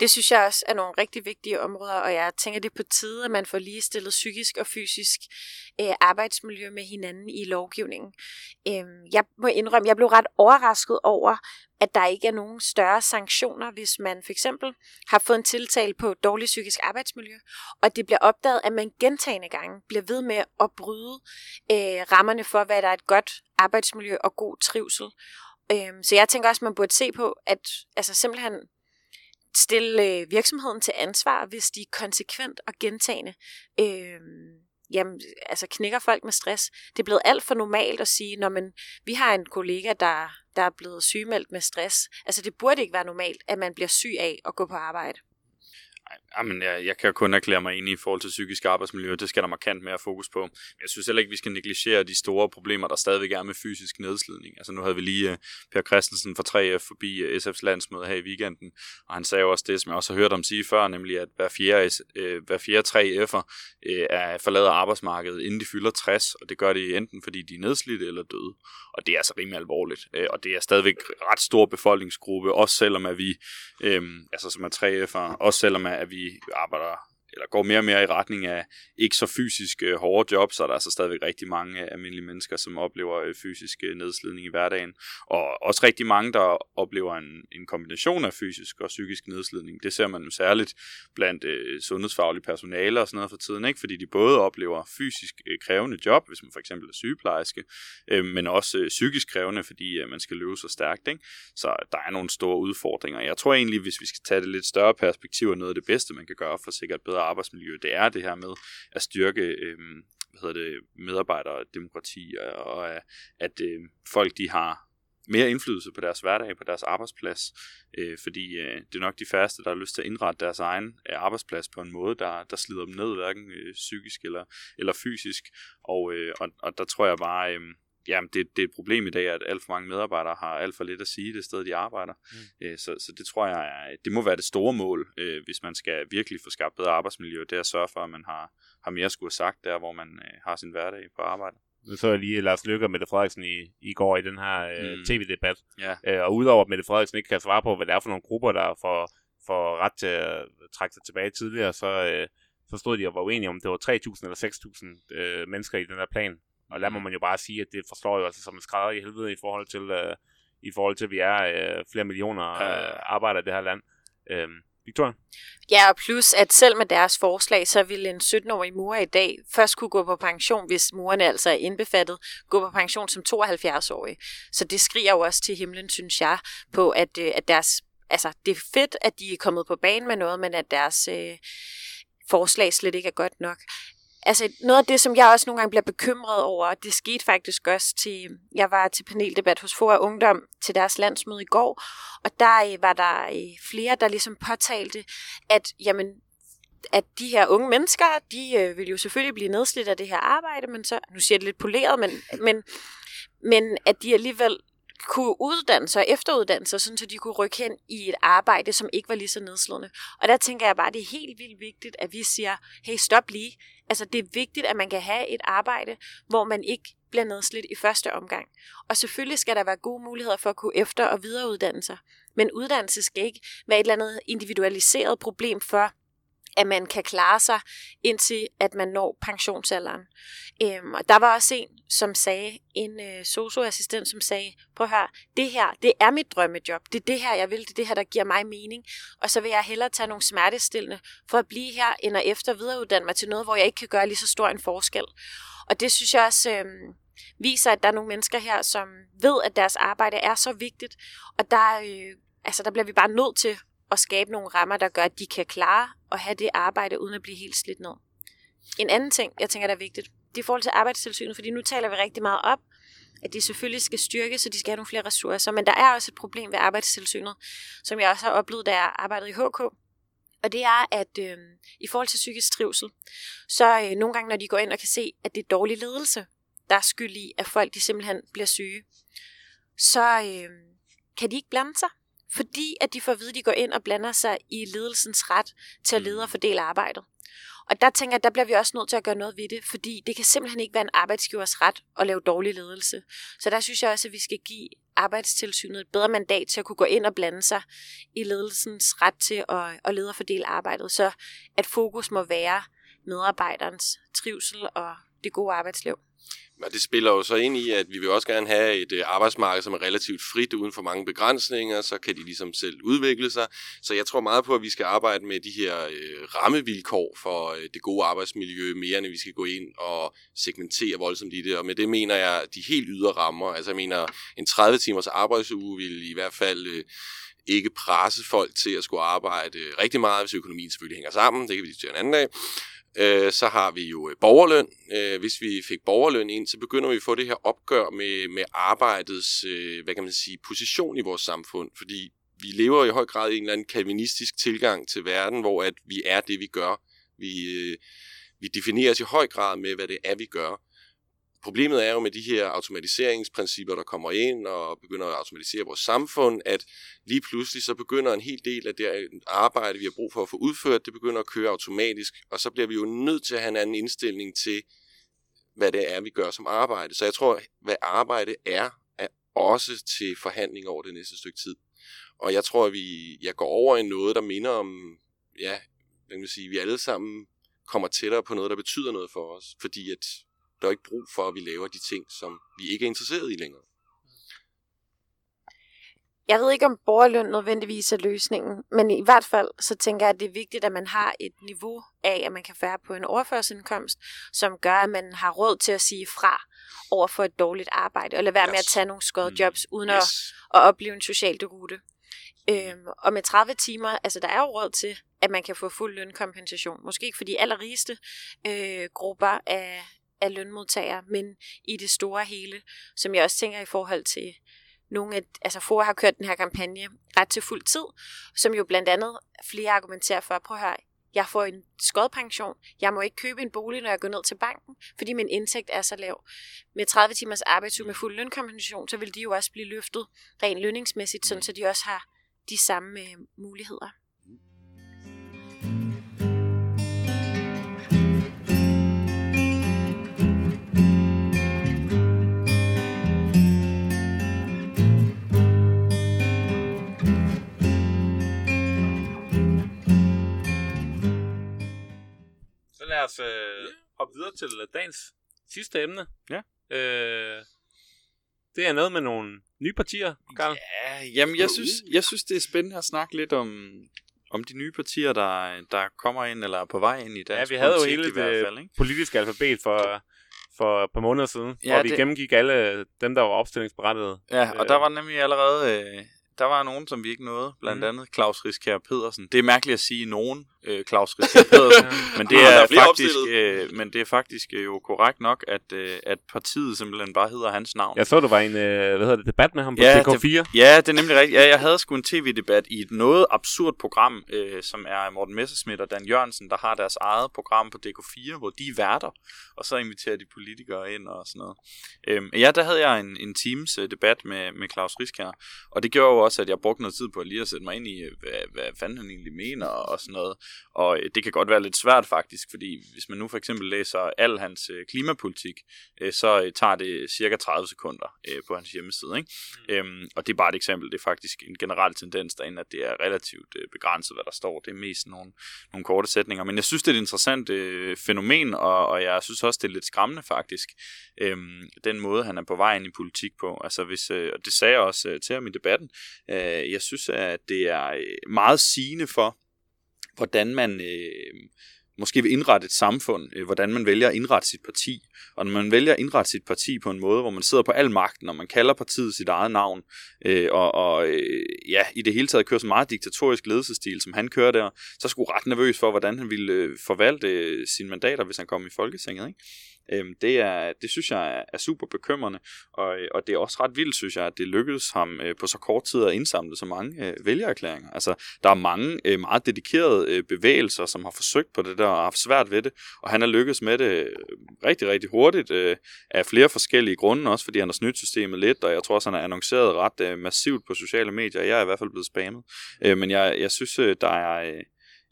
Det synes jeg også er nogle rigtig vigtige områder, og jeg tænker, det er på tide, at man får ligestillet psykisk og fysisk øh, arbejdsmiljø med hinanden i lovgivningen. Øh, jeg må indrømme, jeg blev ret overrasket over, at der ikke er nogen større sanktioner, hvis man for eksempel har fået en tiltale på dårlig psykisk arbejdsmiljø, og det bliver opdaget, at man gentagende gange bliver ved med at bryde øh, rammerne for, hvad der er et godt arbejdsmiljø og god trivsel. Øh, så jeg tænker også, at man burde se på, at altså simpelthen stille øh, virksomheden til ansvar, hvis de konsekvent og gentagende øh, jamen, altså knækker folk med stress. Det er blevet alt for normalt at sige, når man, vi har en kollega, der, der er blevet sygemeldt med stress. Altså det burde ikke være normalt, at man bliver syg af at gå på arbejde. Jamen, jeg, jeg kan kun erklære mig enig i forhold til psykisk arbejdsmiljø. Det skal der markant mere fokus på. Men jeg synes heller ikke, vi skal negligere de store problemer, der stadigvæk er med fysisk nedslidning. Altså nu havde vi lige uh, Per Christensen fra 3F forbi øh, uh, SF's landsmøde her i weekenden, og han sagde jo også det, som jeg også har hørt ham sige før, nemlig at hver fjerde, uh, hver fjerde 3F'er uh, er forlader arbejdsmarkedet, inden de fylder 60, og det gør de enten fordi de er nedslidte eller døde. Og det er altså rimelig alvorligt. Uh, og det er stadigvæk ret stor befolkningsgruppe, også selvom at vi, uh, altså som er 3F'er, også selvom at vi arbejder eller går mere og mere i retning af ikke så fysisk øh, hårde jobs, så er der altså stadigvæk rigtig mange øh, almindelige mennesker, som oplever øh, fysisk øh, nedslidning i hverdagen. Og også rigtig mange, der oplever en, en kombination af fysisk og psykisk nedslidning. Det ser man jo særligt blandt øh, sundhedsfaglige personale og sådan noget for tiden, ikke? fordi de både oplever fysisk øh, krævende job, hvis man for eksempel er sygeplejerske, øh, men også øh, psykisk krævende, fordi øh, man skal løbe så stærkt. Ikke? Så der er nogle store udfordringer. Jeg tror egentlig, hvis vi skal tage det lidt større perspektiv, er noget af det bedste, man kan gøre for at sikre et bedre arbejdsmiljø, det er det her med at styrke øh, hvad hedder det, medarbejderdemokrati, og at, at øh, folk de har mere indflydelse på deres hverdag, på deres arbejdsplads, øh, fordi øh, det er nok de færreste, der har lyst til at indrette deres egen øh, arbejdsplads på en måde, der, der slider dem ned, hverken øh, psykisk eller, eller fysisk, og, øh, og, og der tror jeg bare, øh, jamen det, det er et problem i dag, at alt for mange medarbejdere har alt for lidt at sige det sted, de arbejder. Mm. Øh, så, så det tror jeg, er, det må være det store mål, øh, hvis man skal virkelig få skabt bedre arbejdsmiljø, det er at sørge for, at man har, har mere skulle have sagt der, hvor man øh, har sin hverdag på arbejde. Nu så jeg lige Lars Lykke og Mette Frederiksen i, i går i den her øh, mm. tv-debat. Ja. Øh, og udover at Mette Frederiksen ikke kan svare på, hvad det er for nogle grupper, der får, får ret til at trække sig tilbage tidligere, så, øh, så stod de og var uenige om, det var 3.000 eller 6.000 øh, mennesker i den her plan. Og lad må man jo bare sige, at det forstår jo altså som en skrædder i helvede i forhold til, øh, i forhold til at vi er øh, flere millioner øh, arbejdere i det her land. Øh, Victoria? Ja, og plus at selv med deres forslag, så ville en 17-årig murer i dag først kunne gå på pension, hvis murerne altså er indbefattet, gå på pension som 72-årig. Så det skriger jo også til himlen, synes jeg, på at, øh, at deres, altså det er fedt, at de er kommet på banen med noget, men at deres øh, forslag slet ikke er godt nok altså noget af det, som jeg også nogle gange bliver bekymret over, det skete faktisk også til, jeg var til paneldebat hos FOA Ungdom til deres landsmøde i går, og der øh, var der øh, flere, der ligesom påtalte, at jamen, at de her unge mennesker, de øh, vil jo selvfølgelig blive nedslidt af det her arbejde, men så, nu siger jeg det lidt poleret, men, men, men at de alligevel kunne uddanne sig og efteruddanne sig, sådan så de kunne rykke hen i et arbejde, som ikke var lige så nedslående. Og der tænker jeg bare, at det er helt vildt vigtigt, at vi siger, hey, stop lige. Altså, det er vigtigt, at man kan have et arbejde, hvor man ikke bliver nedslidt i første omgang. Og selvfølgelig skal der være gode muligheder for at kunne efter- og videreuddanne sig. Men uddannelse skal ikke være et eller andet individualiseret problem for at man kan klare sig indtil, at man når pensionsalderen. Øhm, og der var også en, som sagde, en øh, socioassistent, som sagde, prøv at høre, det her, det er mit drømmejob. Det er det her, jeg vil. Det er det her, der giver mig mening. Og så vil jeg hellere tage nogle smertestillende for at blive her, end at efter videreuddanne mig til noget, hvor jeg ikke kan gøre lige så stor en forskel. Og det synes jeg også... Øh, viser, at der er nogle mennesker her, som ved, at deres arbejde er så vigtigt, og der, øh, altså, der bliver vi bare nødt til at skabe nogle rammer, der gør, at de kan klare at have det arbejde, uden at blive helt slidt ned. En anden ting, jeg tænker, der er vigtigt, det er i forhold til arbejdstilsynet, fordi nu taler vi rigtig meget op, at de selvfølgelig skal styrke, så de skal have nogle flere ressourcer. Men der er også et problem ved arbejdstilsynet, som jeg også har oplevet, da jeg arbejdede i HK. Og det er, at øh, i forhold til psykisk trivsel, så øh, nogle gange, når de går ind og kan se, at det er dårlig ledelse, der er skyld i, at folk de simpelthen bliver syge, så øh, kan de ikke blande sig fordi at de får at vide, at de går ind og blander sig i ledelsens ret til at lede og fordele arbejdet. Og der tænker jeg, der bliver vi også nødt til at gøre noget ved det, fordi det kan simpelthen ikke være en arbejdsgivers ret at lave dårlig ledelse. Så der synes jeg også, at vi skal give arbejdstilsynet et bedre mandat til at kunne gå ind og blande sig i ledelsens ret til at, at lede og fordele arbejdet, så at fokus må være medarbejderens trivsel og det gode arbejdsliv. Men det spiller jo så ind i, at vi vil også gerne have et øh, arbejdsmarked, som er relativt frit uden for mange begrænsninger, så kan de ligesom selv udvikle sig. Så jeg tror meget på, at vi skal arbejde med de her øh, rammevilkår for øh, det gode arbejdsmiljø, mere end vi skal gå ind og segmentere voldsomt i det. Og med det mener jeg de helt ydre rammer. Altså jeg mener, en 30 timers arbejdsuge vil i hvert fald... Øh, ikke presse folk til at skulle arbejde øh, rigtig meget, hvis økonomien selvfølgelig hænger sammen. Det kan vi diskutere en anden dag. Øh, så har vi jo øh, borgerløn. Øh, hvis vi fik borgerløn ind, så begynder vi at få det her opgør med, med arbejdets øh, hvad kan man sige, position i vores samfund. Fordi vi lever i høj grad i en eller anden kalvinistisk tilgang til verden, hvor at vi er det, vi gør. Vi, øh, vi definerer os i høj grad med, hvad det er, vi gør. Problemet er jo med de her automatiseringsprincipper, der kommer ind og begynder at automatisere vores samfund, at lige pludselig så begynder en hel del af det arbejde, vi har brug for at få udført, det begynder at køre automatisk, og så bliver vi jo nødt til at have en anden indstilling til, hvad det er, vi gør som arbejde. Så jeg tror, hvad arbejde er, er også til forhandling over det næste stykke tid. Og jeg tror, at vi, jeg går over i noget, der minder om ja, hvad kan man sige, vi alle sammen kommer tættere på noget, der betyder noget for os, fordi at der er ikke brug for, at vi laver de ting, som vi ikke er interesseret i længere. Jeg ved ikke, om borgerløn nødvendigvis er løsningen, men i hvert fald så tænker jeg, at det er vigtigt, at man har et niveau af, at man kan være på en overførselsindkomst, som gør, at man har råd til at sige fra over for et dårligt arbejde, og lade være yes. med at tage nogle skåret jobs, uden yes. at, at opleve en social derute. Øhm, og med 30 timer, altså der er jo råd til, at man kan få fuld lønkompensation. Måske ikke for de allerrigeste øh, grupper af, af lønmodtagere, men i det store hele, som jeg også tænker i forhold til nogle af, altså FOA har kørt den her kampagne ret til fuld tid, som jo blandt andet flere argumenterer for, prøv at høre, jeg får en skodpension, jeg må ikke købe en bolig, når jeg går ned til banken, fordi min indtægt er så lav. Med 30 timers arbejdsuge med fuld lønkompensation, så vil de jo også blive løftet rent lønningsmæssigt, sådan så de også har de samme øh, muligheder. Lad os øh, hoppe videre til dagens sidste emne. Ja. Øh, det er noget med nogle nye partier, Karl. Ja, jamen jeg synes, jeg synes, det er spændende at snakke lidt om, om de nye partier, der, der kommer ind eller er på vej ind i dansk Ja, vi havde jo hele hvert fald, det ikke? politiske alfabet for, for et par måneder siden, Ja, hvor vi det- gennemgik alle dem, der var opstillingsberettigede. Ja, og Øh. der var nemlig allerede, øh, der var nogen, som vi ikke nåede, blandt Mhm. andet Claus Riskær Pedersen. Det er mærkeligt at sige nogen, øh, Claus Riskær Pedersen, men det er er faktisk, opstillet. øh, men det er faktisk øh, jo korrekt nok, at, øh, at partiet simpelthen bare hedder hans navn. Jeg så, du var i en øh, hvad hedder det, debat med ham på Ja, DK4. Ja, det er nemlig rigtigt. Ja, jeg havde sgu en tv-debat i et noget absurd program, øh, som er Morten Messerschmidt og Dan Jørgensen, der har deres eget program på DK4, hvor de er værter, og så inviterer de politikere ind og sådan noget. Øhm, ja, der havde jeg en, en teams øh, debat med, med Claus Riskær, og det gjorde jo også, at jeg brugte noget tid på lige at sætte mig ind i, øh, hvad, hvad fanden han egentlig mener og sådan noget. Og øh, det kan godt være lidt svært faktisk, fordi hvis man nu for eksempel læser al hans øh, klimapolitik, øh, så tager det cirka 30 sekunder på hans hjemmeside. Ikke? Mm. Øhm, og det er bare et eksempel. Det er faktisk en generel tendens derinde, at det er relativt begrænset, hvad der står. Det er mest nogle, nogle korte sætninger. Men jeg synes, det er et interessant øh, fænomen, og, og jeg synes også, det er lidt skræmmende faktisk, øhm, den måde, han er på vej ind i politik på. Altså hvis, øh, og det sagde jeg også øh, til ham i debatten. Øh, jeg synes, at det er meget sigende for, hvordan man øh, måske vil indrette et samfund, øh, hvordan man vælger at indrette sit parti. Og når man vælger at indrette sit parti på en måde, hvor man sidder på al magten, og man kalder partiet sit eget navn, øh, og, og øh, ja, i det hele taget kører så meget diktatorisk ledelsesstil, som han kører der, så skulle ret nervøs for, hvordan han ville øh, forvalte øh, sine mandater, hvis han kom i Folketinget. Ikke? Øhm, det, er, det synes jeg er- er super bekymrende, og, øh, og det er også ret vildt, synes jeg, at det lykkedes ham øh, på så kort tid at indsamle så mange øh, vælgererklæringer. Altså, der er mange øh, meget dedikerede øh, bevægelser, som har forsøgt på det der og har haft svært ved det, og han har lykkedes med det øh, rigtig, rigtig hurtigt øh, af flere forskellige grunde, også fordi han har snydt systemet lidt, og jeg tror også, han har annonceret ret øh, massivt på sociale medier. Jeg er i hvert fald blevet spammet. Øh, men jeg, jeg synes, øh, der er... Øh,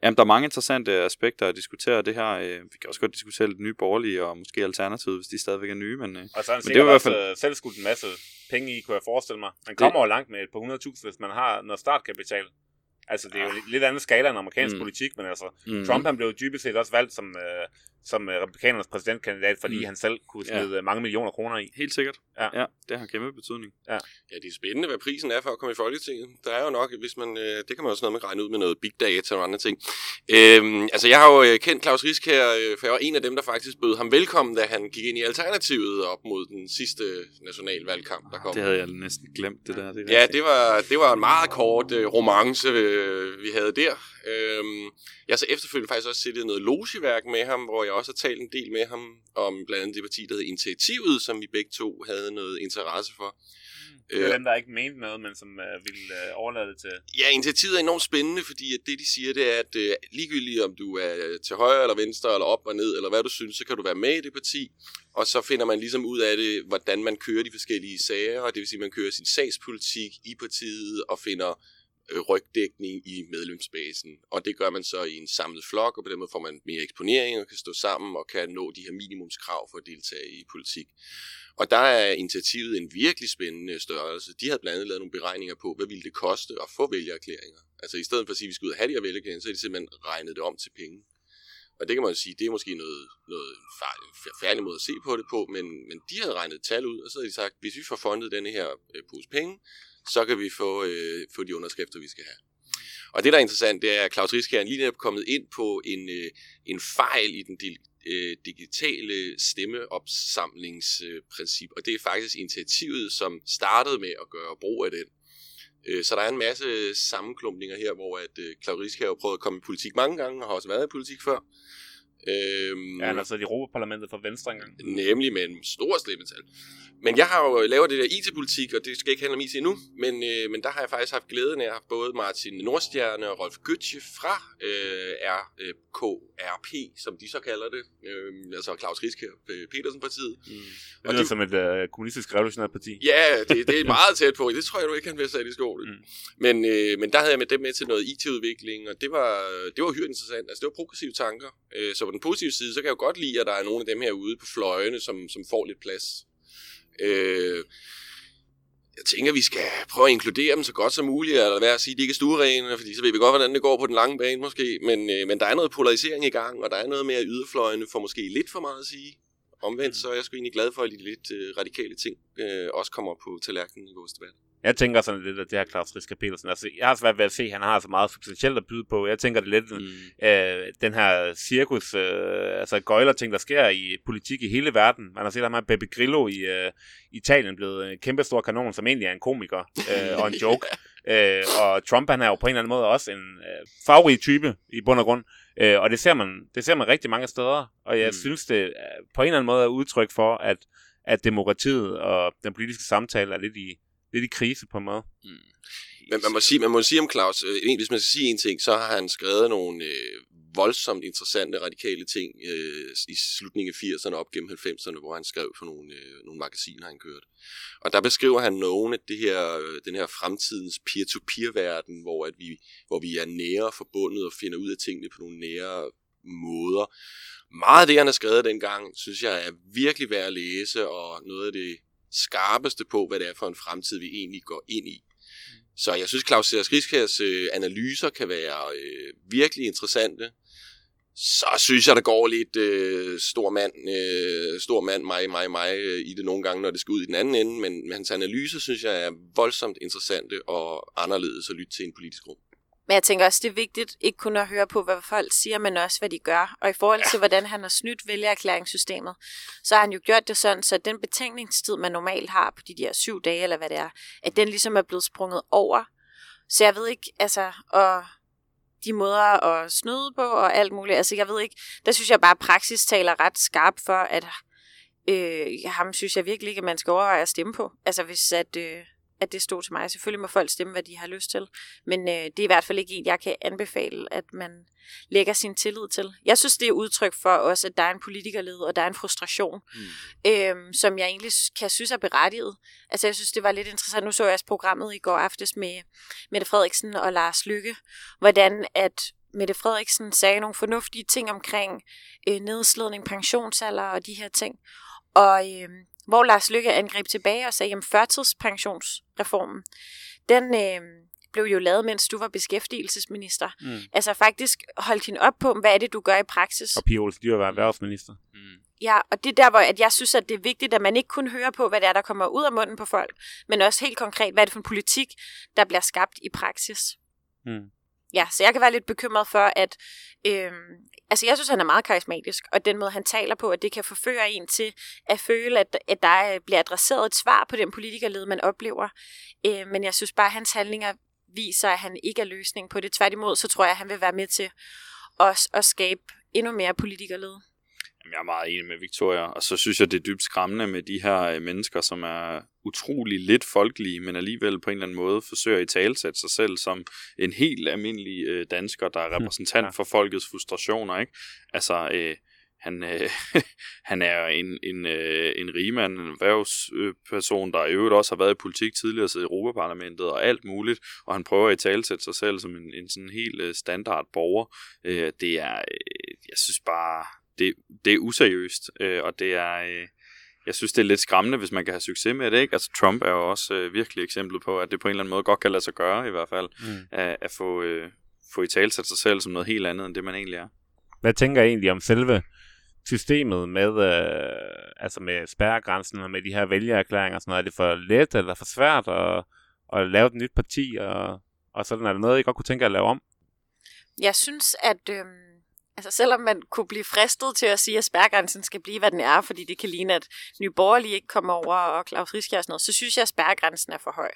Jamen, der er mange interessante aspekter at diskutere det her. Øh, Vi kan også godt diskutere lidt nye borgerlige og måske alternativet, hvis de stadigvæk er nye, men øh, Og så har han det er sikkert i hvert fald- øh, selv skudt en masse penge i, kunne jeg forestille mig. Man kommer jo langt med et par 100.000, hvis man har noget startkapital. Altså, det er jo Ah. lidt- andet skala end amerikansk Mm. politik, men altså, mm. Trump han blev jo dybest set også valgt som, øh, som øh, republikanernes præsidentkandidat, fordi Mm. han selv kunne Ja. smide ja. mange millioner kroner i. Helt sikkert. Ja. ja det har kæmpe betydning. Ja, det er spændende, hvad prisen er for at komme i Folketinget. Der er jo nok, hvis man, øh, det kan man også noget med regne ud med noget big data og andre ting. Øhm, altså, jeg har jo øh, kendt Claus Risk her, øh, for jeg var en af dem, der faktisk bød ham velkommen, da han gik ind i Alternativet op mod den sidste nationalvalgkamp, der kom. Det havde jeg næsten glemt, det der. Det Ja, det var, det var en meget kort øh, romance, øh, vi havde der. Øhm, jeg har så efterfølgende faktisk også siddet i noget logeværk med ham, hvor jeg også har talt en del med ham om blandt andet det parti, der hed Initiativet, som vi begge to havde noget interesse for. Det er dem, der ikke mente noget, men som øh, ville øh, overlade det til... Ja, initiativet er enormt spændende, fordi at det, de siger, det er, at øh, ligegyldigt om du er til højre eller venstre, eller op og ned, eller hvad du synes, så kan du være med i det parti. Og så finder man ligesom ud af det, hvordan man kører de forskellige sager, og det vil sige, at man kører sin sagspolitik i partiet og finder øh, Øh, rygdækning i medlemsbasen. Og det gør man så i en samlet flok, og på den måde får man mere eksponering og kan stå sammen og kan nå de her minimumskrav for at deltage i politik. Og der er initiativet en virkelig spændende størrelse. De havde blandt andet lavet nogle beregninger på, hvad ville det koste at få vælgererklæringer. Altså i stedet for at sige, at vi skal ud og have de her vælgererklæringer, så har de simpelthen regnet det om til penge. Og det kan man jo sige, det er måske noget, noget færdig måde at se på det på, men, men de havde regnet et tal ud, og så havde de sagt, hvis vi får fundet denne her øh, pose penge, så kan vi få, øh, få de underskrifter, vi skal have. Og det, der er interessant, det er, at Claus Rieskær lige er kommet ind på en, øh, en fejl i den øh, digitale stemmeopsamlingsprincip, og det er faktisk initiativet, som startede med at gøre brug af den. Øh, så der er en masse sammenklumpninger her, hvor at øh, Claus Rieskær har prøvet at komme i politik mange gange, og har også været i politik før. Øhm, ja, han har siddet i Europaparlamentet for Venstre engang. Nemlig med en stor stemmetal. Men jeg har jo lavet det der IT-politik, og det skal ikke handle om IT endnu, men, øh, men der har jeg faktisk haft glæden af at have både Martin Nordstjerne og Rolf Götze fra øh, RKRP, som de så kalder det, øh, altså Claus Riske Petersen-partiet. Mm. Det lyder de, som et øh, kommunistisk revolutionært parti. Ja, det, det er meget tæt på. Det tror jeg du ikke, han vil sætte i skolen. Mm. Men, øh, men der havde jeg med dem med til noget IT-udvikling, og det var, det var hyret interessant. Altså, det var progressive tanker. Øh, så den positive side, så kan jeg jo godt lide, at der er nogle af dem her ude på fløjene, som, som får lidt plads. Øh, jeg tænker, vi skal prøve at inkludere dem så godt som muligt, eller være at sige, at de ikke er stuerene, fordi så ved vi godt, hvordan det går på den lange bane måske, men, øh, men der er noget polarisering i gang, og der er noget med, at yderfløjene får måske lidt for meget at sige. Omvendt så er jeg sgu egentlig glad for, at de lidt øh, radikale ting øh, også kommer på tallerkenen i vores debat. Jeg tænker sådan lidt, at det her Claus Riske Petersen, altså jeg har svært ved at se, at han har så meget substantielt at byde på. Jeg tænker det lidt, mm. øh, den her cirkus, øh, altså gøjler ting, der sker i politik i hele verden. Man har set ham her Baby Grillo i øh, Italien blevet en kæmpe stor kanon, som egentlig er en komiker øh, og en joke. øh, og Trump han er jo på en eller anden måde også en øh, favorit type i bund og grund. Øh, og det ser, man, det ser man rigtig mange steder. Og jeg mm. synes, det på en eller anden måde er udtryk for, at, at demokratiet og den politiske samtale er lidt i lidt i krise på en måde. Mm. Men man må, sige, man må sige om Claus, øh, hvis man skal sige en ting, så har han skrevet nogle øh, voldsomt interessante radikale ting øh, i slutningen af 80'erne op gennem 90'erne, hvor han skrev for nogle, øh, nogle magasiner, han kørte. Og der beskriver han nogle af det her, øh, den her fremtidens peer-to-peer-verden, hvor, at vi, hvor vi er nære forbundet og finder ud af tingene på nogle nære måder. Meget af det, han har skrevet dengang, synes jeg er virkelig værd at læse, og noget af det skarpeste på, hvad det er for en fremtid, vi egentlig går ind i. Så jeg synes, Claus Riskærs øh, analyser kan være øh, virkelig interessante. Så synes jeg, der går lidt øh, stor mand, øh, stor mand, mig, mig, mig øh, i det nogle gange, når det skal ud i den anden ende. Men, men hans analyser synes jeg er voldsomt interessante og anderledes at lytte til en politisk rum. Men jeg tænker også, det er vigtigt ikke kun at høre på, hvad folk siger, men også, hvad de gør. Og i forhold til, hvordan han har snydt vælgererklæringssystemet, så har han jo gjort det sådan, så den betænkningstid, man normalt har på de der syv dage, eller hvad det er, at den ligesom er blevet sprunget over. Så jeg ved ikke, altså, og de måder at snyde på og alt muligt. Altså, jeg ved ikke, der synes jeg bare, at praksis taler ret skarp for, at øh, ham synes jeg virkelig ikke, at man skal overveje at stemme på. Altså, hvis at... Øh, at det stod til mig. Selvfølgelig må folk stemme, hvad de har lyst til. Men øh, det er i hvert fald ikke en, jeg kan anbefale, at man lægger sin tillid til. Jeg synes, det er udtryk for også, at der er en politikerled, og der er en frustration, mm. øh, som jeg egentlig kan synes er berettiget. Altså, jeg synes, det var lidt interessant. Nu så jeg også programmet i går aftes med Mette Frederiksen og Lars Lykke, hvordan at Mette Frederiksen sagde nogle fornuftige ting omkring øh, nedslidning, pensionsalder og de her ting. Og øh, hvor Lars Lykke angreb tilbage og sagde, at førtidspensionsreformen, den øh, blev jo lavet, mens du var beskæftigelsesminister. Mm. Altså faktisk holdt hende op på, hvad er det, du gør i praksis. Og Pia Olsen Dyr var erhvervsminister. Mm. Ja, og det er der, hvor at jeg synes, at det er vigtigt, at man ikke kun hører på, hvad det er, der kommer ud af munden på folk, men også helt konkret, hvad er det for en politik, der bliver skabt i praksis. Mm. Ja, så jeg kan være lidt bekymret for, at øh, altså jeg synes, han er meget karismatisk, og den måde, han taler på, at det kan forføre en til at føle, at, at der bliver adresseret et svar på den politikerled, man oplever. Øh, men jeg synes bare, at hans handlinger viser, at han ikke er løsningen på det. Tværtimod, så tror jeg, at han vil være med til os at skabe endnu mere politikerled. Jamen, jeg er meget enig med Victoria, og så synes jeg, det er dybt skræmmende med de her øh, mennesker, som er utrolig lidt folkelige, men alligevel på en eller anden måde forsøger at talsætte sig selv som en helt almindelig øh, dansker, der er hm, repræsentant ja. for folkets frustrationer, ikke? Altså, øh, han, øh, han er en, en, øh, en rigmand, en erhvervsperson, der i øvrigt også har været i politik tidligere, så i Europaparlamentet og alt muligt, og han prøver at talsætte sig selv som en, en sådan helt øh, standard borger. Øh, det er, øh, jeg synes bare, det, det er useriøst, øh, og det er, øh, jeg synes, det er lidt skræmmende, hvis man kan have succes med det. Ikke? Altså, Trump er jo også øh, virkelig eksempel på, at det på en eller anden måde godt kan lade sig gøre, i hvert fald, mm. at, at få, øh, få i talsat sig selv som noget helt andet, end det man egentlig er. Hvad tænker jeg egentlig om selve systemet med, øh, altså med spærregrænsen og med de her vælgererklæringer og sådan noget? Er det for let eller for svært at, at lave et nyt parti, og, og sådan er det noget, I godt kunne tænke jer at lave om? Jeg synes, at øh, altså selvom man kunne blive fristet til at sige, at spærgrænsen skal blive, hvad den er, fordi det kan ligne, at Nye Borgerlige ikke kommer over, og Claus Riske og sådan noget, så synes jeg, at spærgrænsen er for høj.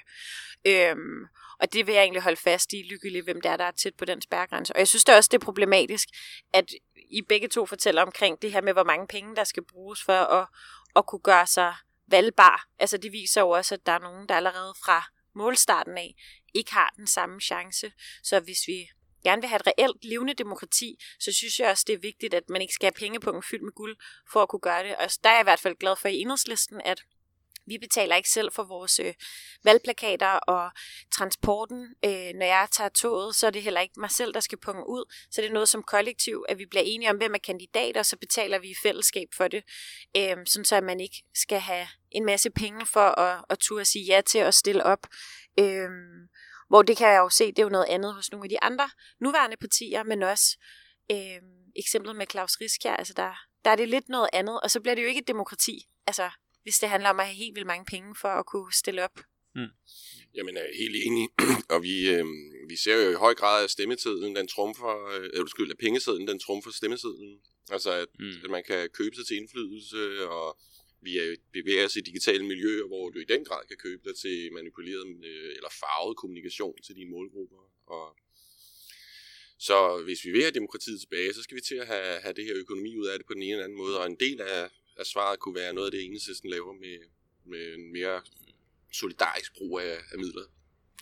Øhm, og det vil jeg egentlig holde fast i, lykkeligt, hvem det er, der er tæt på den spærgrænse. Og jeg synes det også, det er problematisk, at I begge to fortæller omkring det her med, hvor mange penge, der skal bruges for at, at kunne gøre sig valgbar. Altså det viser jo også, at der er nogen, der allerede fra målstarten af ikke har den samme chance. Så hvis vi gerne vil have et reelt levende demokrati, så synes jeg også, det er vigtigt, at man ikke skal have pengepunkten fyldt med guld for at kunne gøre det. Og der er jeg i hvert fald glad for i enhedslisten, at vi betaler ikke selv for vores øh, valgplakater og transporten. Øh, når jeg tager toget, så er det heller ikke mig selv, der skal punge ud. Så det er noget som kollektiv, at vi bliver enige om, hvem er kandidater, så betaler vi i fællesskab for det. Øh, sådan så at man ikke skal have en masse penge for at, at turde sige ja til at stille op. Øh, hvor det kan jeg jo se, det er jo noget andet hos nogle af de andre nuværende partier, men også øh, eksemplet med Claus Riskjær, altså der, der er det lidt noget andet, og så bliver det jo ikke et demokrati, altså hvis det handler om at have helt vildt mange penge for at kunne stille op. Mm. Jamen, jeg er helt enig, og vi, øh, vi ser jo i høj grad, at stemmetiden, den trumfer, øh, undskyld, at pengesedlen, den trumfer stemmetiden. Altså, at, mm. at man kan købe sig til indflydelse, og vi er bevæger os i digitale miljøer, hvor du i den grad kan købe dig til manipuleret øh, eller farvet kommunikation til dine målgrupper. Og så hvis vi vil have demokratiet tilbage, så skal vi til at have, have det her økonomi ud af det på den ene eller anden måde, og en del af, af svaret kunne være noget af det, enhedslisten laver med, med en mere solidarisk brug af, af midler.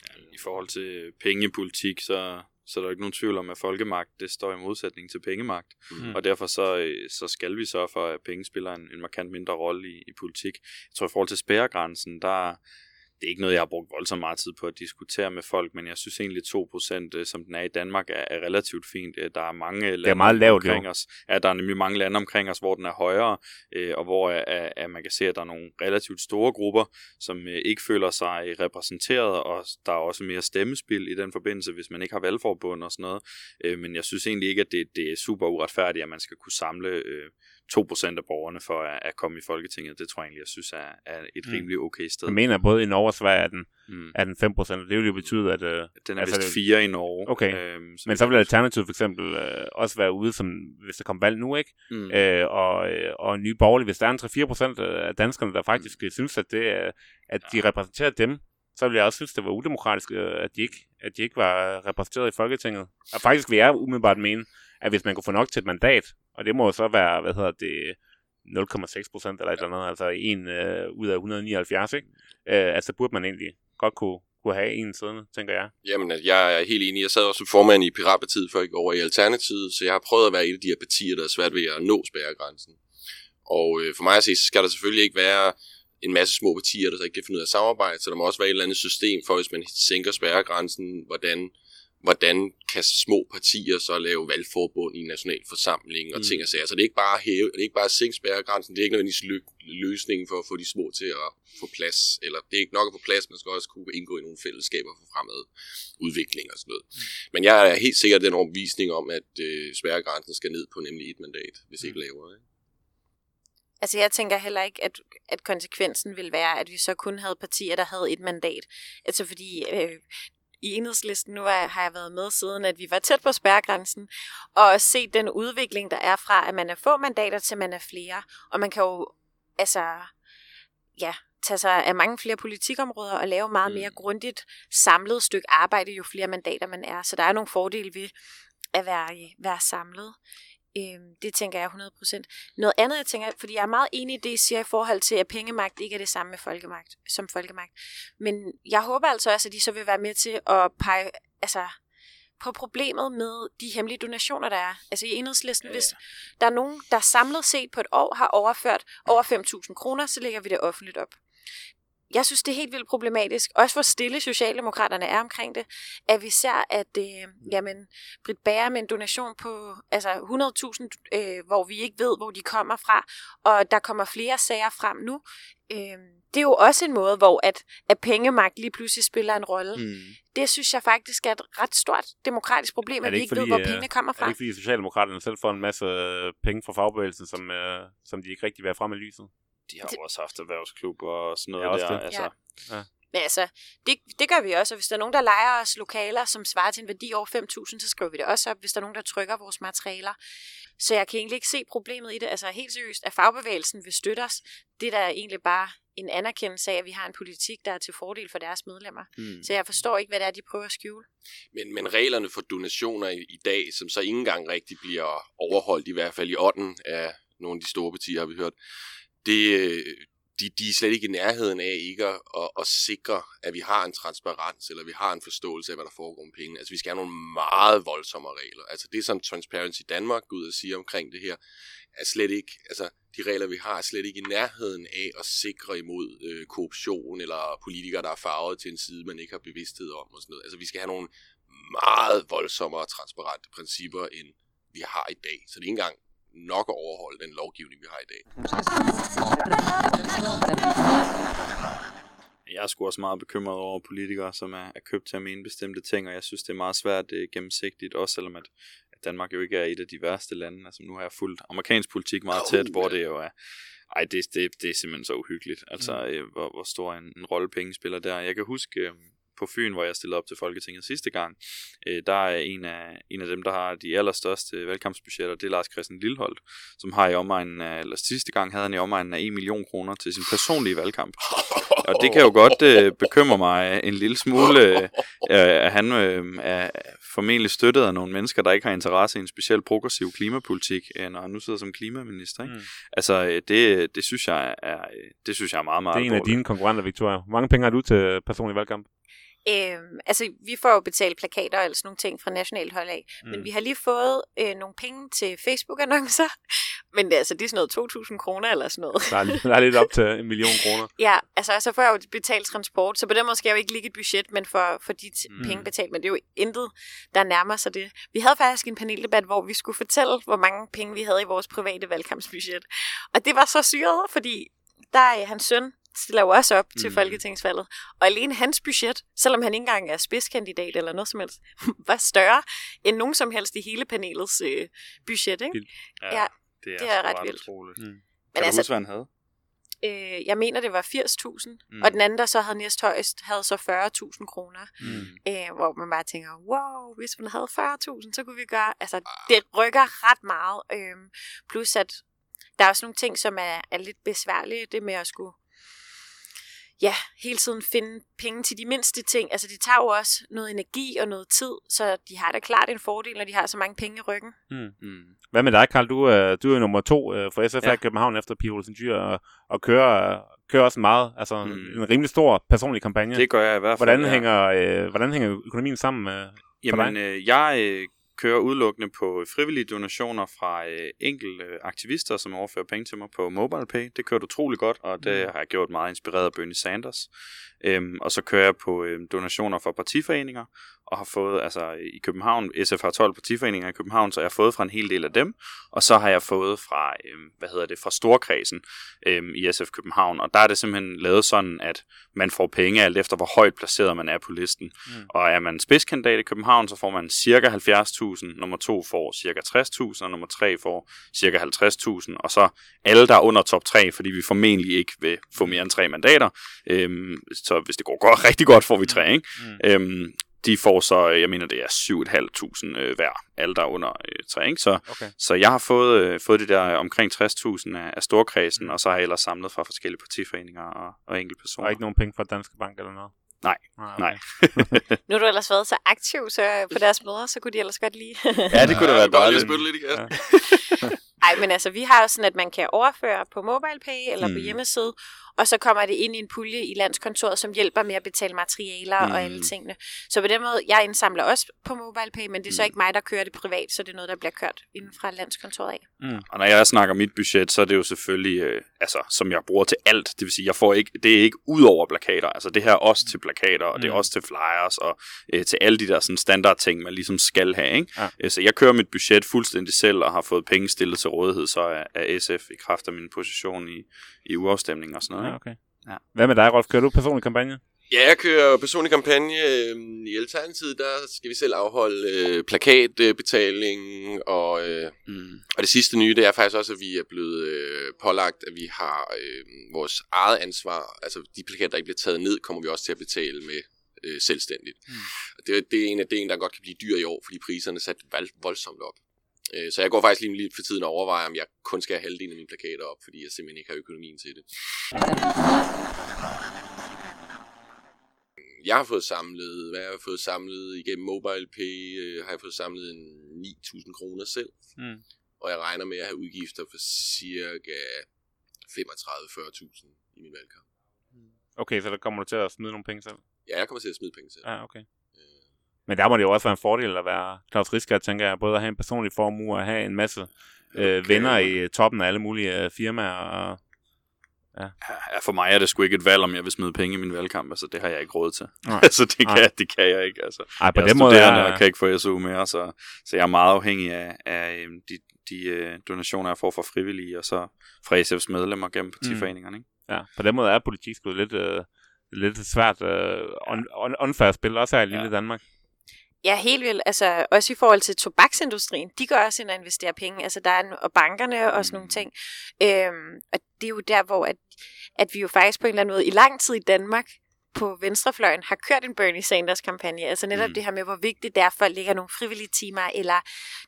Ja, I forhold til pengepolitik, så så der er ikke nogen tvivl om, at folkemagt det står i modsætning til pengemagt. Mm. Og derfor så, øh, så skal vi sørge for, at penge spiller en, en markant mindre rolle i, i politik. Jeg tror i forhold til spærregrænsen, der, det er ikke noget, jeg har brugt voldsomt meget tid på at diskutere med folk, men jeg synes egentlig 2%, øh, som den er i Danmark, er, er relativt fint. Øh, der er mange lande det er meget lavt, omkring jo. os. Ja, der er nemlig mange lande omkring os, hvor den er højere, øh, og hvor at, at man kan se, at der er nogle relativt store grupper, som ikke føler sig repræsenteret, og der er også mere stemmespil i den forbindelse, hvis man ikke har valgforbund og sådan noget. Men jeg synes egentlig ikke, at det, det er super uretfærdigt, at man skal kunne samle 2% af borgerne for at, at komme i Folketinget. Det tror jeg egentlig, jeg synes er, er et mm. rimelig okay sted. Jeg mener, både i Norge og Sverige er den, mm. er den 5%. Det vil jo betyde, at... Øh, den er altså, vist 4 i Norge. Okay, øhm, så men så vil Alternativet for eksempel øh, også være ude, som, hvis der kommer valg nu, ikke? Mm. Øh, og, øh, og nye borgerlige, hvis der er en 3-4% af danskerne, der faktisk mm. synes, at, det, er, at de ja. repræsenterer dem, så ville jeg også synes, det var udemokratisk, øh, at de ikke, at de ikke var repræsenteret i Folketinget. Og faktisk vil jeg umiddelbart mene, at hvis man kunne få nok til et mandat, og det må så være, hvad hedder det, 0,6 procent eller et eller andet, altså en øh, ud af 179, ikke? Øh, altså burde man egentlig godt kunne, kunne have en siddende, tænker jeg. Jamen, jeg er helt enig. Jeg sad også som formand i Piratpartiet før jeg går over i Alternativet, så jeg har prøvet at være et af de her partier, der er svært ved at nå spærregrænsen. Og øh, for mig at se, så skal der selvfølgelig ikke være en masse små partier, der så ikke kan finde ud af samarbejde, så der må også være et eller andet system for, hvis man sænker spærregrænsen, hvordan hvordan kan små partier så lave valgforbund i en national forsamling og mm. ting og sager. Så det er ikke bare at hæve, det er ikke bare at sænke spærregrænsen, det er ikke nødvendigvis lø- løsningen for at få de små til at få plads, eller det er ikke nok at få plads, man skal også kunne indgå i nogle fællesskaber for fremad udvikling og sådan noget. Mm. Men jeg er helt sikkert den overbevisning om, at øh, spærregrænsen skal ned på nemlig et mandat, hvis mm. ikke lavere. Ikke? Altså jeg tænker heller ikke, at, at konsekvensen vil være, at vi så kun havde partier, der havde et mandat. Altså fordi øh, i enhedslisten, nu har jeg været med siden, at vi var tæt på spærregrænsen, og se den udvikling, der er fra, at man er få mandater til man er flere. Og man kan jo, altså, ja, tage sig af mange flere politikområder og lave meget mere mm. grundigt samlet stykke arbejde, jo flere mandater man er. Så der er nogle fordele ved at være, være samlet. Øhm, det tænker jeg 100%. Noget andet, jeg tænker, fordi jeg er meget enig i det, I siger i forhold til, at pengemagt ikke er det samme med folkemagt, som folkemagt. Men jeg håber altså også, at de så vil være med til at pege altså, på problemet med de hemmelige donationer, der er. Altså i enhedslisten, ja, ja. hvis der er nogen, der samlet set på et år har overført over 5.000 kroner, så lægger vi det offentligt op. jeg synes, det er helt vildt problematisk, også hvor stille Socialdemokraterne er omkring det, at vi ser, at øh, jamen, Britt Bager med en donation på altså 100.000, øh, hvor vi ikke ved, hvor de kommer fra, og der kommer flere sager frem nu. Øh, det er jo også en måde, hvor at, at pengemagt lige pludselig spiller en rolle. Mm. Det synes jeg faktisk er et ret stort demokratisk problem, at vi ikke fordi, ved, hvor øh, pengene kommer fra. Er det ikke fordi Socialdemokraterne selv får en masse øh, penge fra fagbevægelsen, som, øh, som de ikke rigtig vil have frem i lyset? De har jo også haft erhvervsklubber og sådan noget ja, der. Det. Altså. Ja. Ja. Men altså, det, det gør vi også, og hvis der er nogen, der leger os lokaler, som svarer til en værdi over 5.000, så skriver vi det også op, hvis der er nogen, der trykker vores materialer. Så jeg kan egentlig ikke se problemet i det. Altså helt seriøst, at fagbevægelsen vil støtte os, det er da egentlig bare en anerkendelse af, at vi har en politik, der er til fordel for deres medlemmer. Mm. Så jeg forstår ikke, hvad det er, de prøver at skjule. Men, men reglerne for donationer i, i dag, som så ikke engang rigtig bliver overholdt, i hvert fald i ånden af nogle af de store partier, har vi hørt, det, øh, de, de er slet ikke i nærheden af ikke at, at, at sikre, at vi har en transparens, eller vi har en forståelse af, hvad der foregår med pengene. Altså, vi skal have nogle meget voldsomme regler. Altså, det som Transparency Danmark går ud og siger omkring det her, er slet ikke, altså, de regler, vi har, er slet ikke i nærheden af at sikre imod øh, korruption, eller politikere, der er farvet til en side, man ikke har bevidsthed om, og sådan noget. Altså, vi skal have nogle meget voldsommere og transparente principper, end vi har i dag. Så det er ikke engang nok at overholde den lovgivning, vi har i dag. Jeg er sgu også meget bekymret over politikere, som er, er købt til at mene bestemte ting, og jeg synes, det er meget svært uh, gennemsigtigt, også selvom at, at Danmark jo ikke er et af de værste lande. Altså nu har jeg fulgt amerikansk politik meget tæt, hvor det jo er, ej, det, det, det er simpelthen så uhyggeligt, altså mm. øh, hvor, hvor stor en, en rolle penge spiller der. Jeg kan huske, øh, på Fyn, hvor jeg stillede op til Folketinget sidste gang, øh, der er en af, en af dem, der har de allerstørste valgkampsbudgetter, det er Lars Christian Lilleholdt, som har i omegnen af, eller sidste gang havde han i omegnen af 1 million kroner til sin personlige valgkamp. Og det kan jo godt øh, bekymre mig en lille smule, øh, at han øh, er formentlig støttet af nogle mennesker, der ikke har interesse i en speciel progressiv klimapolitik, øh, når han nu sidder som klimaminister. Ikke? Mm. Altså, øh, det, det, synes jeg er, det synes jeg er meget, meget Det er en af dine konkurrenter, Victoria. Hvor mange penge har du til personlig valgkamp? Øhm, altså, vi får jo betalt plakater og sådan nogle ting fra nationalt hold af. Mm. Men vi har lige fået øh, nogle penge til Facebook-annoncer. Men det, altså, det er sådan noget 2.000 kroner eller sådan noget. Der er, der er lidt op til en million kroner. ja, altså så får jeg jo betalt transport. Så på den måde skal jeg jo ikke ligge et budget, men for, for de mm. penge betalt. Men det er jo intet, der nærmer sig det. Vi havde faktisk en paneldebat, hvor vi skulle fortælle, hvor mange penge vi havde i vores private valgkampsbudget. Og det var så syret, fordi der er hans søn, stiller jo også op til mm. folketingsvalget. Og alene hans budget, selvom han ikke engang er spidskandidat eller noget som helst, var større end nogen som helst i hele panelets øh, budget. Ikke? Ja, ja, det er, det er ret vildt. Mm. Men kan du altså, huske, hvad han havde? Øh, jeg mener, det var 80.000, mm. og den anden, der så havde næst højst, havde så 40.000 kroner. Mm. Øh, hvor man bare tænker, wow, hvis man havde 40.000, så kunne vi gøre, altså det rykker ret meget. Øh, plus at der er også nogle ting, som er, er lidt besværlige, det med at skulle ja, hele tiden finde penge til de mindste ting. Altså, det tager jo også noget energi og noget tid, så de har da klart en fordel, når de har så mange penge i ryggen. Mm. Mm. Hvad med dig, Karl? Du, er, du er nummer to øh, for SF ja. i København efter Pia Olsen Dyr, og, og kører, kører også meget, altså mm. en rimelig stor personlig kampagne. Det gør jeg i hvert fald, Hvordan, ja. hænger, øh, hvordan hænger økonomien sammen med Jamen, øh, jeg øh, kører udelukkende på frivillige donationer fra øh, enkelte øh, aktivister, som overfører penge til mig på MobilePay. Det kører utrolig godt, og det mm. har jeg gjort meget inspireret af Bernie Sanders. Øhm, og så kører jeg på øh, donationer fra partiforeninger, og har fået, altså i København, SF har 12 partiforeninger i København, så jeg har fået fra en hel del af dem, og så har jeg fået fra, øh, hvad hedder det, fra Storkredsen øh, i SF København, og der er det simpelthen lavet sådan, at man får penge alt efter, hvor højt placeret man er på listen. Mm. Og er man spidskandidat i København, så får man cirka 70.000, nummer to får cirka 60.000, og nummer tre får cirka 50.000, og så alle, der er under top 3, fordi vi formentlig ikke vil få mere end tre mandater, øh, så hvis det går godt, rigtig godt, får vi tre, ikke? Mm. Øhm, de får så, jeg mener det er 7.500 øh, hver, alle der er under øh, 3, ikke? Så, okay. så jeg har fået, øh, fået det der omkring 60.000 af, af storkredsen, og så har jeg ellers samlet fra forskellige partiforeninger og, og enkelte personer. Og ikke nogen penge fra Danske Bank eller noget? Nej, ah, okay. nej. nu har du ellers været så aktiv så på deres møder, så kunne de ellers godt lide. ja, det kunne da være dejligt. Jeg lidt igen. Ja. Nej, men altså, vi har jo sådan, at man kan overføre på MobilePay eller mm. på Mm. hjemmeside, og så kommer det ind i en pulje i landskontoret, som hjælper med at betale materialer mm. og alle Mm. tingene. Så på den måde, jeg indsamler også på MobilePay, men det er så Mm. ikke mig, der kører det privat, så det er noget, der bliver kørt inden fra landskontoret af. Og når jeg snakker mit budget, så er det jo selvfølgelig, øh, altså, som jeg bruger til alt. Det vil sige, jeg får ikke, det er ikke ud over plakater. Altså, det her er også til plakater, og det er Mm. også til flyers, og øh, til alle de der sådan, standard ting, man ligesom skal have. Ikke? Ja. Øh, Så jeg kører mit budget fuldstændig selv, og har fået penge stillet til rådighed så af, af SF i kraft af min position i, i uafstemning og sådan noget. Ja, okay. Ja. Hvad med dig, Rolf? Kører du personlig kampagne? Ja, jeg kører personlig kampagne. Øhm, I Alternativet, der skal vi selv afholde øh, plakatbetaling, og, øh, Mm. og det sidste nye, det er faktisk også, at vi er blevet øh, pålagt, at vi har øh, vores eget ansvar. Altså de plakater, der ikke bliver taget ned, kommer vi også til at betale med øh, selvstændigt. Mm. Og det, det er en af det, der godt kan blive dyr i år, fordi priserne er sat voldsomt op. Øh, Så jeg går faktisk lige lidt for tiden og overvejer, om jeg kun skal have halvdelen af mine plakater op, fordi jeg simpelthen ikke har økonomien til det. Jeg har fået samlet, hvad jeg har fået samlet igennem MobilePay, øh, har jeg fået samlet en 9.000 kroner selv. Mm. Og jeg regner med at have udgifter for cirka 35-40.000 i min valgkamp. Okay, så der kommer du til at smide nogle penge selv? Ja, jeg kommer til at smide penge til. Ja, okay. Øh, Men der må det jo også være en fordel at være Claus Risker, tænker jeg, både at have en personlig formue og have en masse øh, okay. venner i toppen af alle mulige øh, firmaer. Og, Ja, for mig er det sgu ikke et valg, om jeg vil smide penge i min valgkamp. Altså, det har jeg ikke råd til. Nej. altså, det kan, Nej. det kan jeg ikke. Altså. ej, på jeg den måde er, og kan ikke få SU mere, så, så jeg er meget afhængig af, af øhm, de, de øh, donationer, jeg får fra frivillige, og så fra SF's medlemmer gennem partiforeningerne. Ikke? ja, på den måde er politik sgu lidt, øh, lidt svært øh, un, un, unfair spil, også her i lille Ja. Danmark. Ja, helt vildt. Altså, også i forhold til tobaksindustrien, de går også ind og investerer penge, altså der er, en- og bankerne og sådan nogle Mm. ting. Øhm, og det er jo der, hvor at, at vi jo faktisk på en eller anden måde i lang tid i Danmark på venstrefløjen har kørt en Bernie Sanders kampagne. Altså netop Mm. det her med, hvor vigtigt det er for at lægge nogle frivillige timer, eller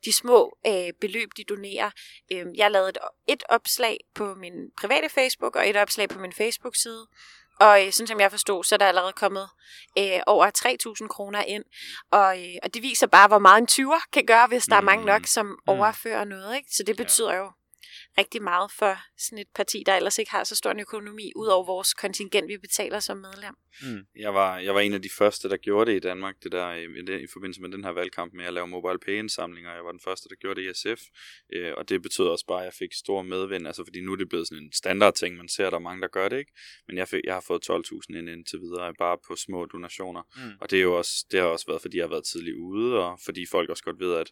de små øh, beløb, de donerer. Øhm, jeg lavede et, et opslag på min private Facebook, og et opslag på min Facebook-side. Og øh, sådan som jeg forstod, så er der allerede kommet øh, over 3.000 kroner ind. Og, øh, og det viser bare, hvor meget en 20'er kan gøre, hvis der er mange Mm. nok, som overfører noget. Ikke? Så det Ja. betyder jo rigtig meget for sådan et parti, der ellers ikke har så stor en økonomi, ud over vores kontingent, vi betaler som medlem. Mm. Jeg var, jeg var en af de første, der gjorde det i Danmark, det der i, i, det- i forbindelse med den her valgkamp med at lave mobile pay indsamlinger. Jeg var den første, der gjorde det i SF, øh, og det betød også bare, at jeg fik stor medvind, altså fordi nu er det blevet sådan en standard ting, man ser, der er mange, der gør det, ikke? Men jeg, fik, jeg har fået 12.000 ind indtil videre, bare på små donationer. Mm. Og det, er jo også, det har også været, fordi jeg har været tidlig ude, og fordi folk også godt ved, at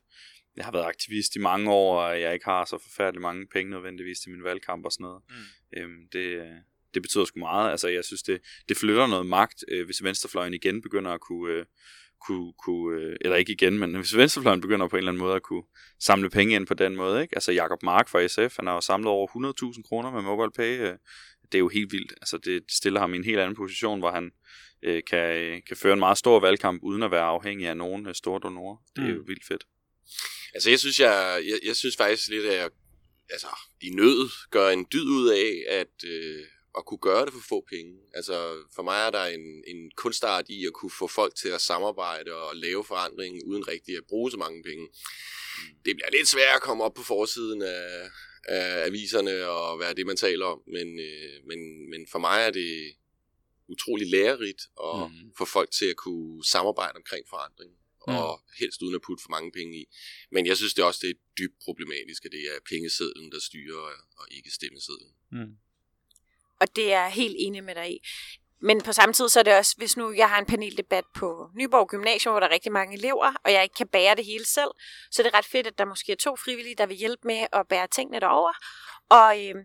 jeg har været aktivist i mange år, og jeg ikke har så forfærdeligt mange penge nødvendigvis til min valgkamp og sådan noget. Mm. Øhm, det, det betyder sgu meget. Altså, jeg synes, det, det flytter noget magt, øh, hvis venstrefløjen igen begynder at kunne, øh, kunne, kunne øh, eller ikke igen, men hvis venstrefløjen begynder på en eller anden måde at kunne samle penge ind på den måde, ikke? Altså, Jakob Mark fra SF, han har jo samlet over 100.000 kroner med MobilePay. Øh, det er jo helt vildt. Altså, det stiller ham i en helt anden position, hvor han øh, kan, øh, kan føre en meget stor valgkamp, uden at være afhængig af nogen øh, store donorer. Det er Mm. jo vildt fedt. Altså, jeg synes, jeg, jeg, jeg synes faktisk lidt, at jeg altså, i nød gør en dyd ud af at, øh, at kunne gøre det for få penge. Altså, for mig er der en, en kunstart i at kunne få folk til at samarbejde og lave forandring, uden rigtig at bruge så mange penge. Det bliver lidt svært at komme op på forsiden af, af aviserne og være det, man taler om, men, øh, men, men for mig er det utrolig lærerigt at Mhm. få folk til at kunne samarbejde omkring forandring og helst uden at putte for mange penge i. Men jeg synes det er også det er dybt problematisk, at det er pengesedlen, der styrer, og ikke stemmesedlen. Mm. Og det er jeg helt enig med dig i. Men på samme tid så er det også, hvis nu jeg har en paneldebat på Nyborg Gymnasium, hvor der er rigtig mange elever, og jeg ikke kan bære det hele selv, så er det ret fedt, at der måske er to frivillige, der vil hjælpe med at bære tingene derover. Og øh,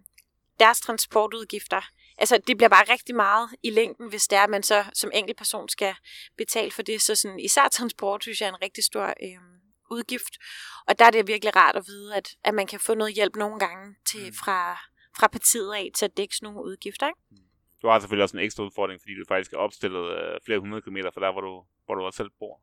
deres transportudgifter, altså det bliver bare rigtig meget i længden, hvis det er, at man så som enkeltperson skal betale for det. Så sådan, især transport, synes jeg, er en rigtig stor øh, udgift. Og der er det virkelig rart at vide, at, at man kan få noget hjælp nogle gange til, fra, fra partiet af til at dække sådan nogle udgifter. Ikke? Du har selvfølgelig også en ekstra udfordring, fordi du faktisk er opstillet øh, flere hundrede kilometer fra der, hvor du, hvor du også selv bor.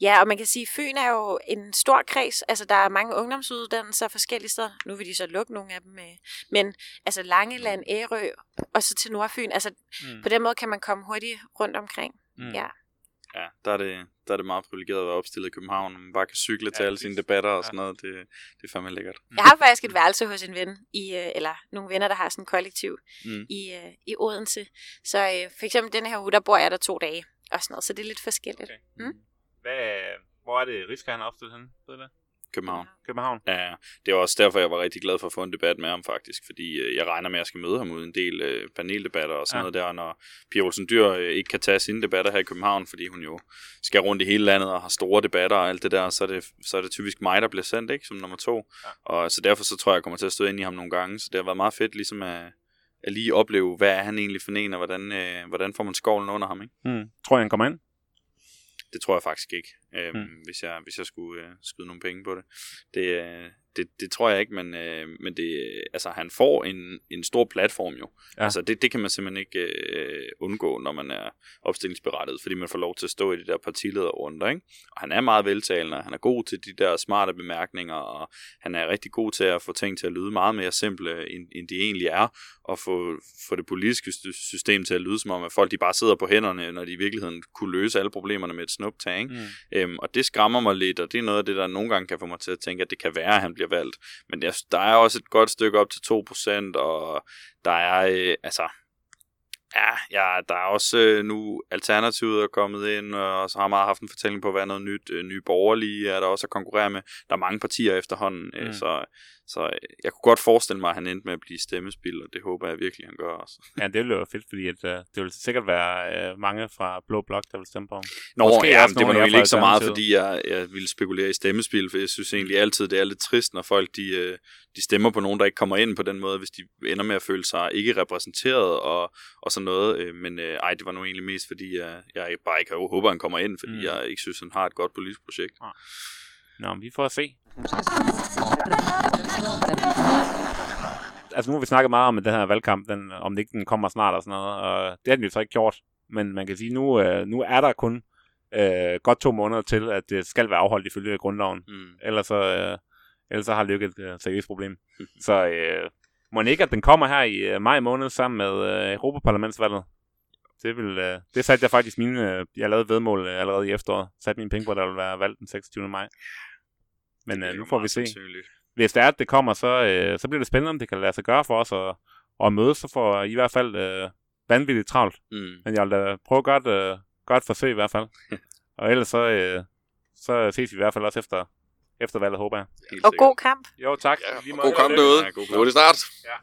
Ja, og man kan sige, at Fyn er jo en stor kreds. Altså, der er mange ungdomsuddannelser forskellige steder. Nu vil de så lukke nogle af dem. øh, Men altså Langeland, Ærø og så til Nordfyn. Altså, Mm. på den måde kan man komme hurtigt rundt omkring. Mm. Ja. Ja, der er det, der er det meget privilegeret at være opstillet i København, og man bare kan cykle til alle sine debatter og sådan noget. Det, det er fandme lækkert. Jeg har faktisk et værelse hos en ven, i, øh, eller nogle venner, der har sådan en kollektiv Mm. i, øh, i Odense. Så for eksempel denne her uge, der bor jeg der to dage og sådan noget, så det er lidt forskelligt. Okay. Mm. Hvad, hvor er det, Riska han er opstillet henne? Ved du det? København. København. Ja, det var også derfor, jeg var rigtig glad for at få en debat med ham faktisk, fordi øh, jeg regner med, at jeg skal møde ham ud en del øh, paneldebatter og sådan Ja. noget der, og når Pia Olsen Dyr øh, ikke kan tage sine debatter her i København, fordi hun jo skal rundt i hele landet og har store debatter og alt det der, så er det, så er det typisk mig, der bliver sendt, ikke, som nummer to. Ja. Og så derfor så tror jeg, jeg kommer til at støde ind i ham nogle gange, så det har været meget fedt ligesom at, at lige opleve, hvad er han egentlig for en, og hvordan, øh, hvordan får man skovlen under ham, ikke? Mm. Tror jeg, han kommer ind? Det tror jeg faktisk ikke, Mm. mm. hvis, jeg, hvis jeg skulle øh, skyde nogle penge på det. Det, øh, det, det tror jeg ikke, men, øh, men det, altså, han får en, en stor platform jo. Ja. Altså, det, det kan man simpelthen ikke øh, undgå, når man er opstillingsberettet, fordi man får lov til at stå i de der partilederrunder. Ikke? Og han er meget veltalende, han er god til de der smarte bemærkninger, og han er rigtig god til at få ting til at lyde meget mere simple, end, end de egentlig er, og få, få det politiske sy- system til at lyde som om, at folk de bare sidder på hænderne, når de i virkeligheden kunne løse alle problemerne med et snuptag. Ikke? Mm. Øhm, og det skræmmer mig lidt, og det er noget af det, der nogle gange kan få mig til at tænke, at det kan være, at han bliver valgt. Men jeg, der er også et godt stykke op til 2%, og der er, øh, altså, ja, ja, der er også øh, nu Alternativet er kommet ind, og så har man haft en fortælling på, hvad er noget nyt. Øh, nye borgerlige er der også at konkurrere med. Der er mange partier efterhånden, øh, Mm. så, så øh, jeg kunne godt forestille mig, at han endte med at blive stemmespil, og det håber jeg virkelig, han gør også. Ja, det ville jo være fedt, fordi at, uh, det vil sikkert være uh, mange fra Blå Blok, der vil stemme på ham. Nå, Måske ja, det var jer ikke så meget, fordi jeg, jeg ville spekulere i stemmespil, for jeg synes egentlig altid, det er lidt trist, når folk de, øh, de stemmer på nogen, der ikke kommer ind på den måde, hvis de ender med at føle sig ikke repræsenteret og, og sådan noget. Øh, Men øh, ej, det var nu egentlig mest, fordi jeg, jeg bare ikke håber, han kommer ind, fordi Mm. jeg ikke synes, han har et godt politisk projekt. Nå, men vi får se. Altså nu har vi snakket meget om at den her valgkamp, den, om det ikke den kommer snart og sådan noget, og det har den jo så ikke gjort. Men man kan sige, nu, øh, nu er der kun øh, godt to måneder til, at det skal være afholdt ifølge grundloven. Mm. Ellers så, øh, ellers så har Lykke et øh, seriøst problem. Så øh, må ikke, at den kommer her i øh, maj måned sammen med øh, Europaparlamentsvalget. Det, vil, øh, det satte jeg faktisk mine, øh, jeg lavede vedmål øh, allerede i efteråret. Satte mine penge på, at der vil være valgt den 26. maj. Men øh, nu får vi se. Hvis det er, at det kommer, så, øh, så bliver det spændende, om det kan lade sig gøre for os at, at mødes. Så får I, i hvert fald øh, vanvittigt travlt. Mm. Men jeg vil da prøve at gøre et, øh, gøre et forsøg i hvert fald. Og ellers så, øh, så ses vi i hvert fald også efter, efter valget, håber jeg. Helt Og sikkert. god kamp. Jo, tak. Ja, og god kamp derude. Ja, god kamp. Nu er det snart. Ja.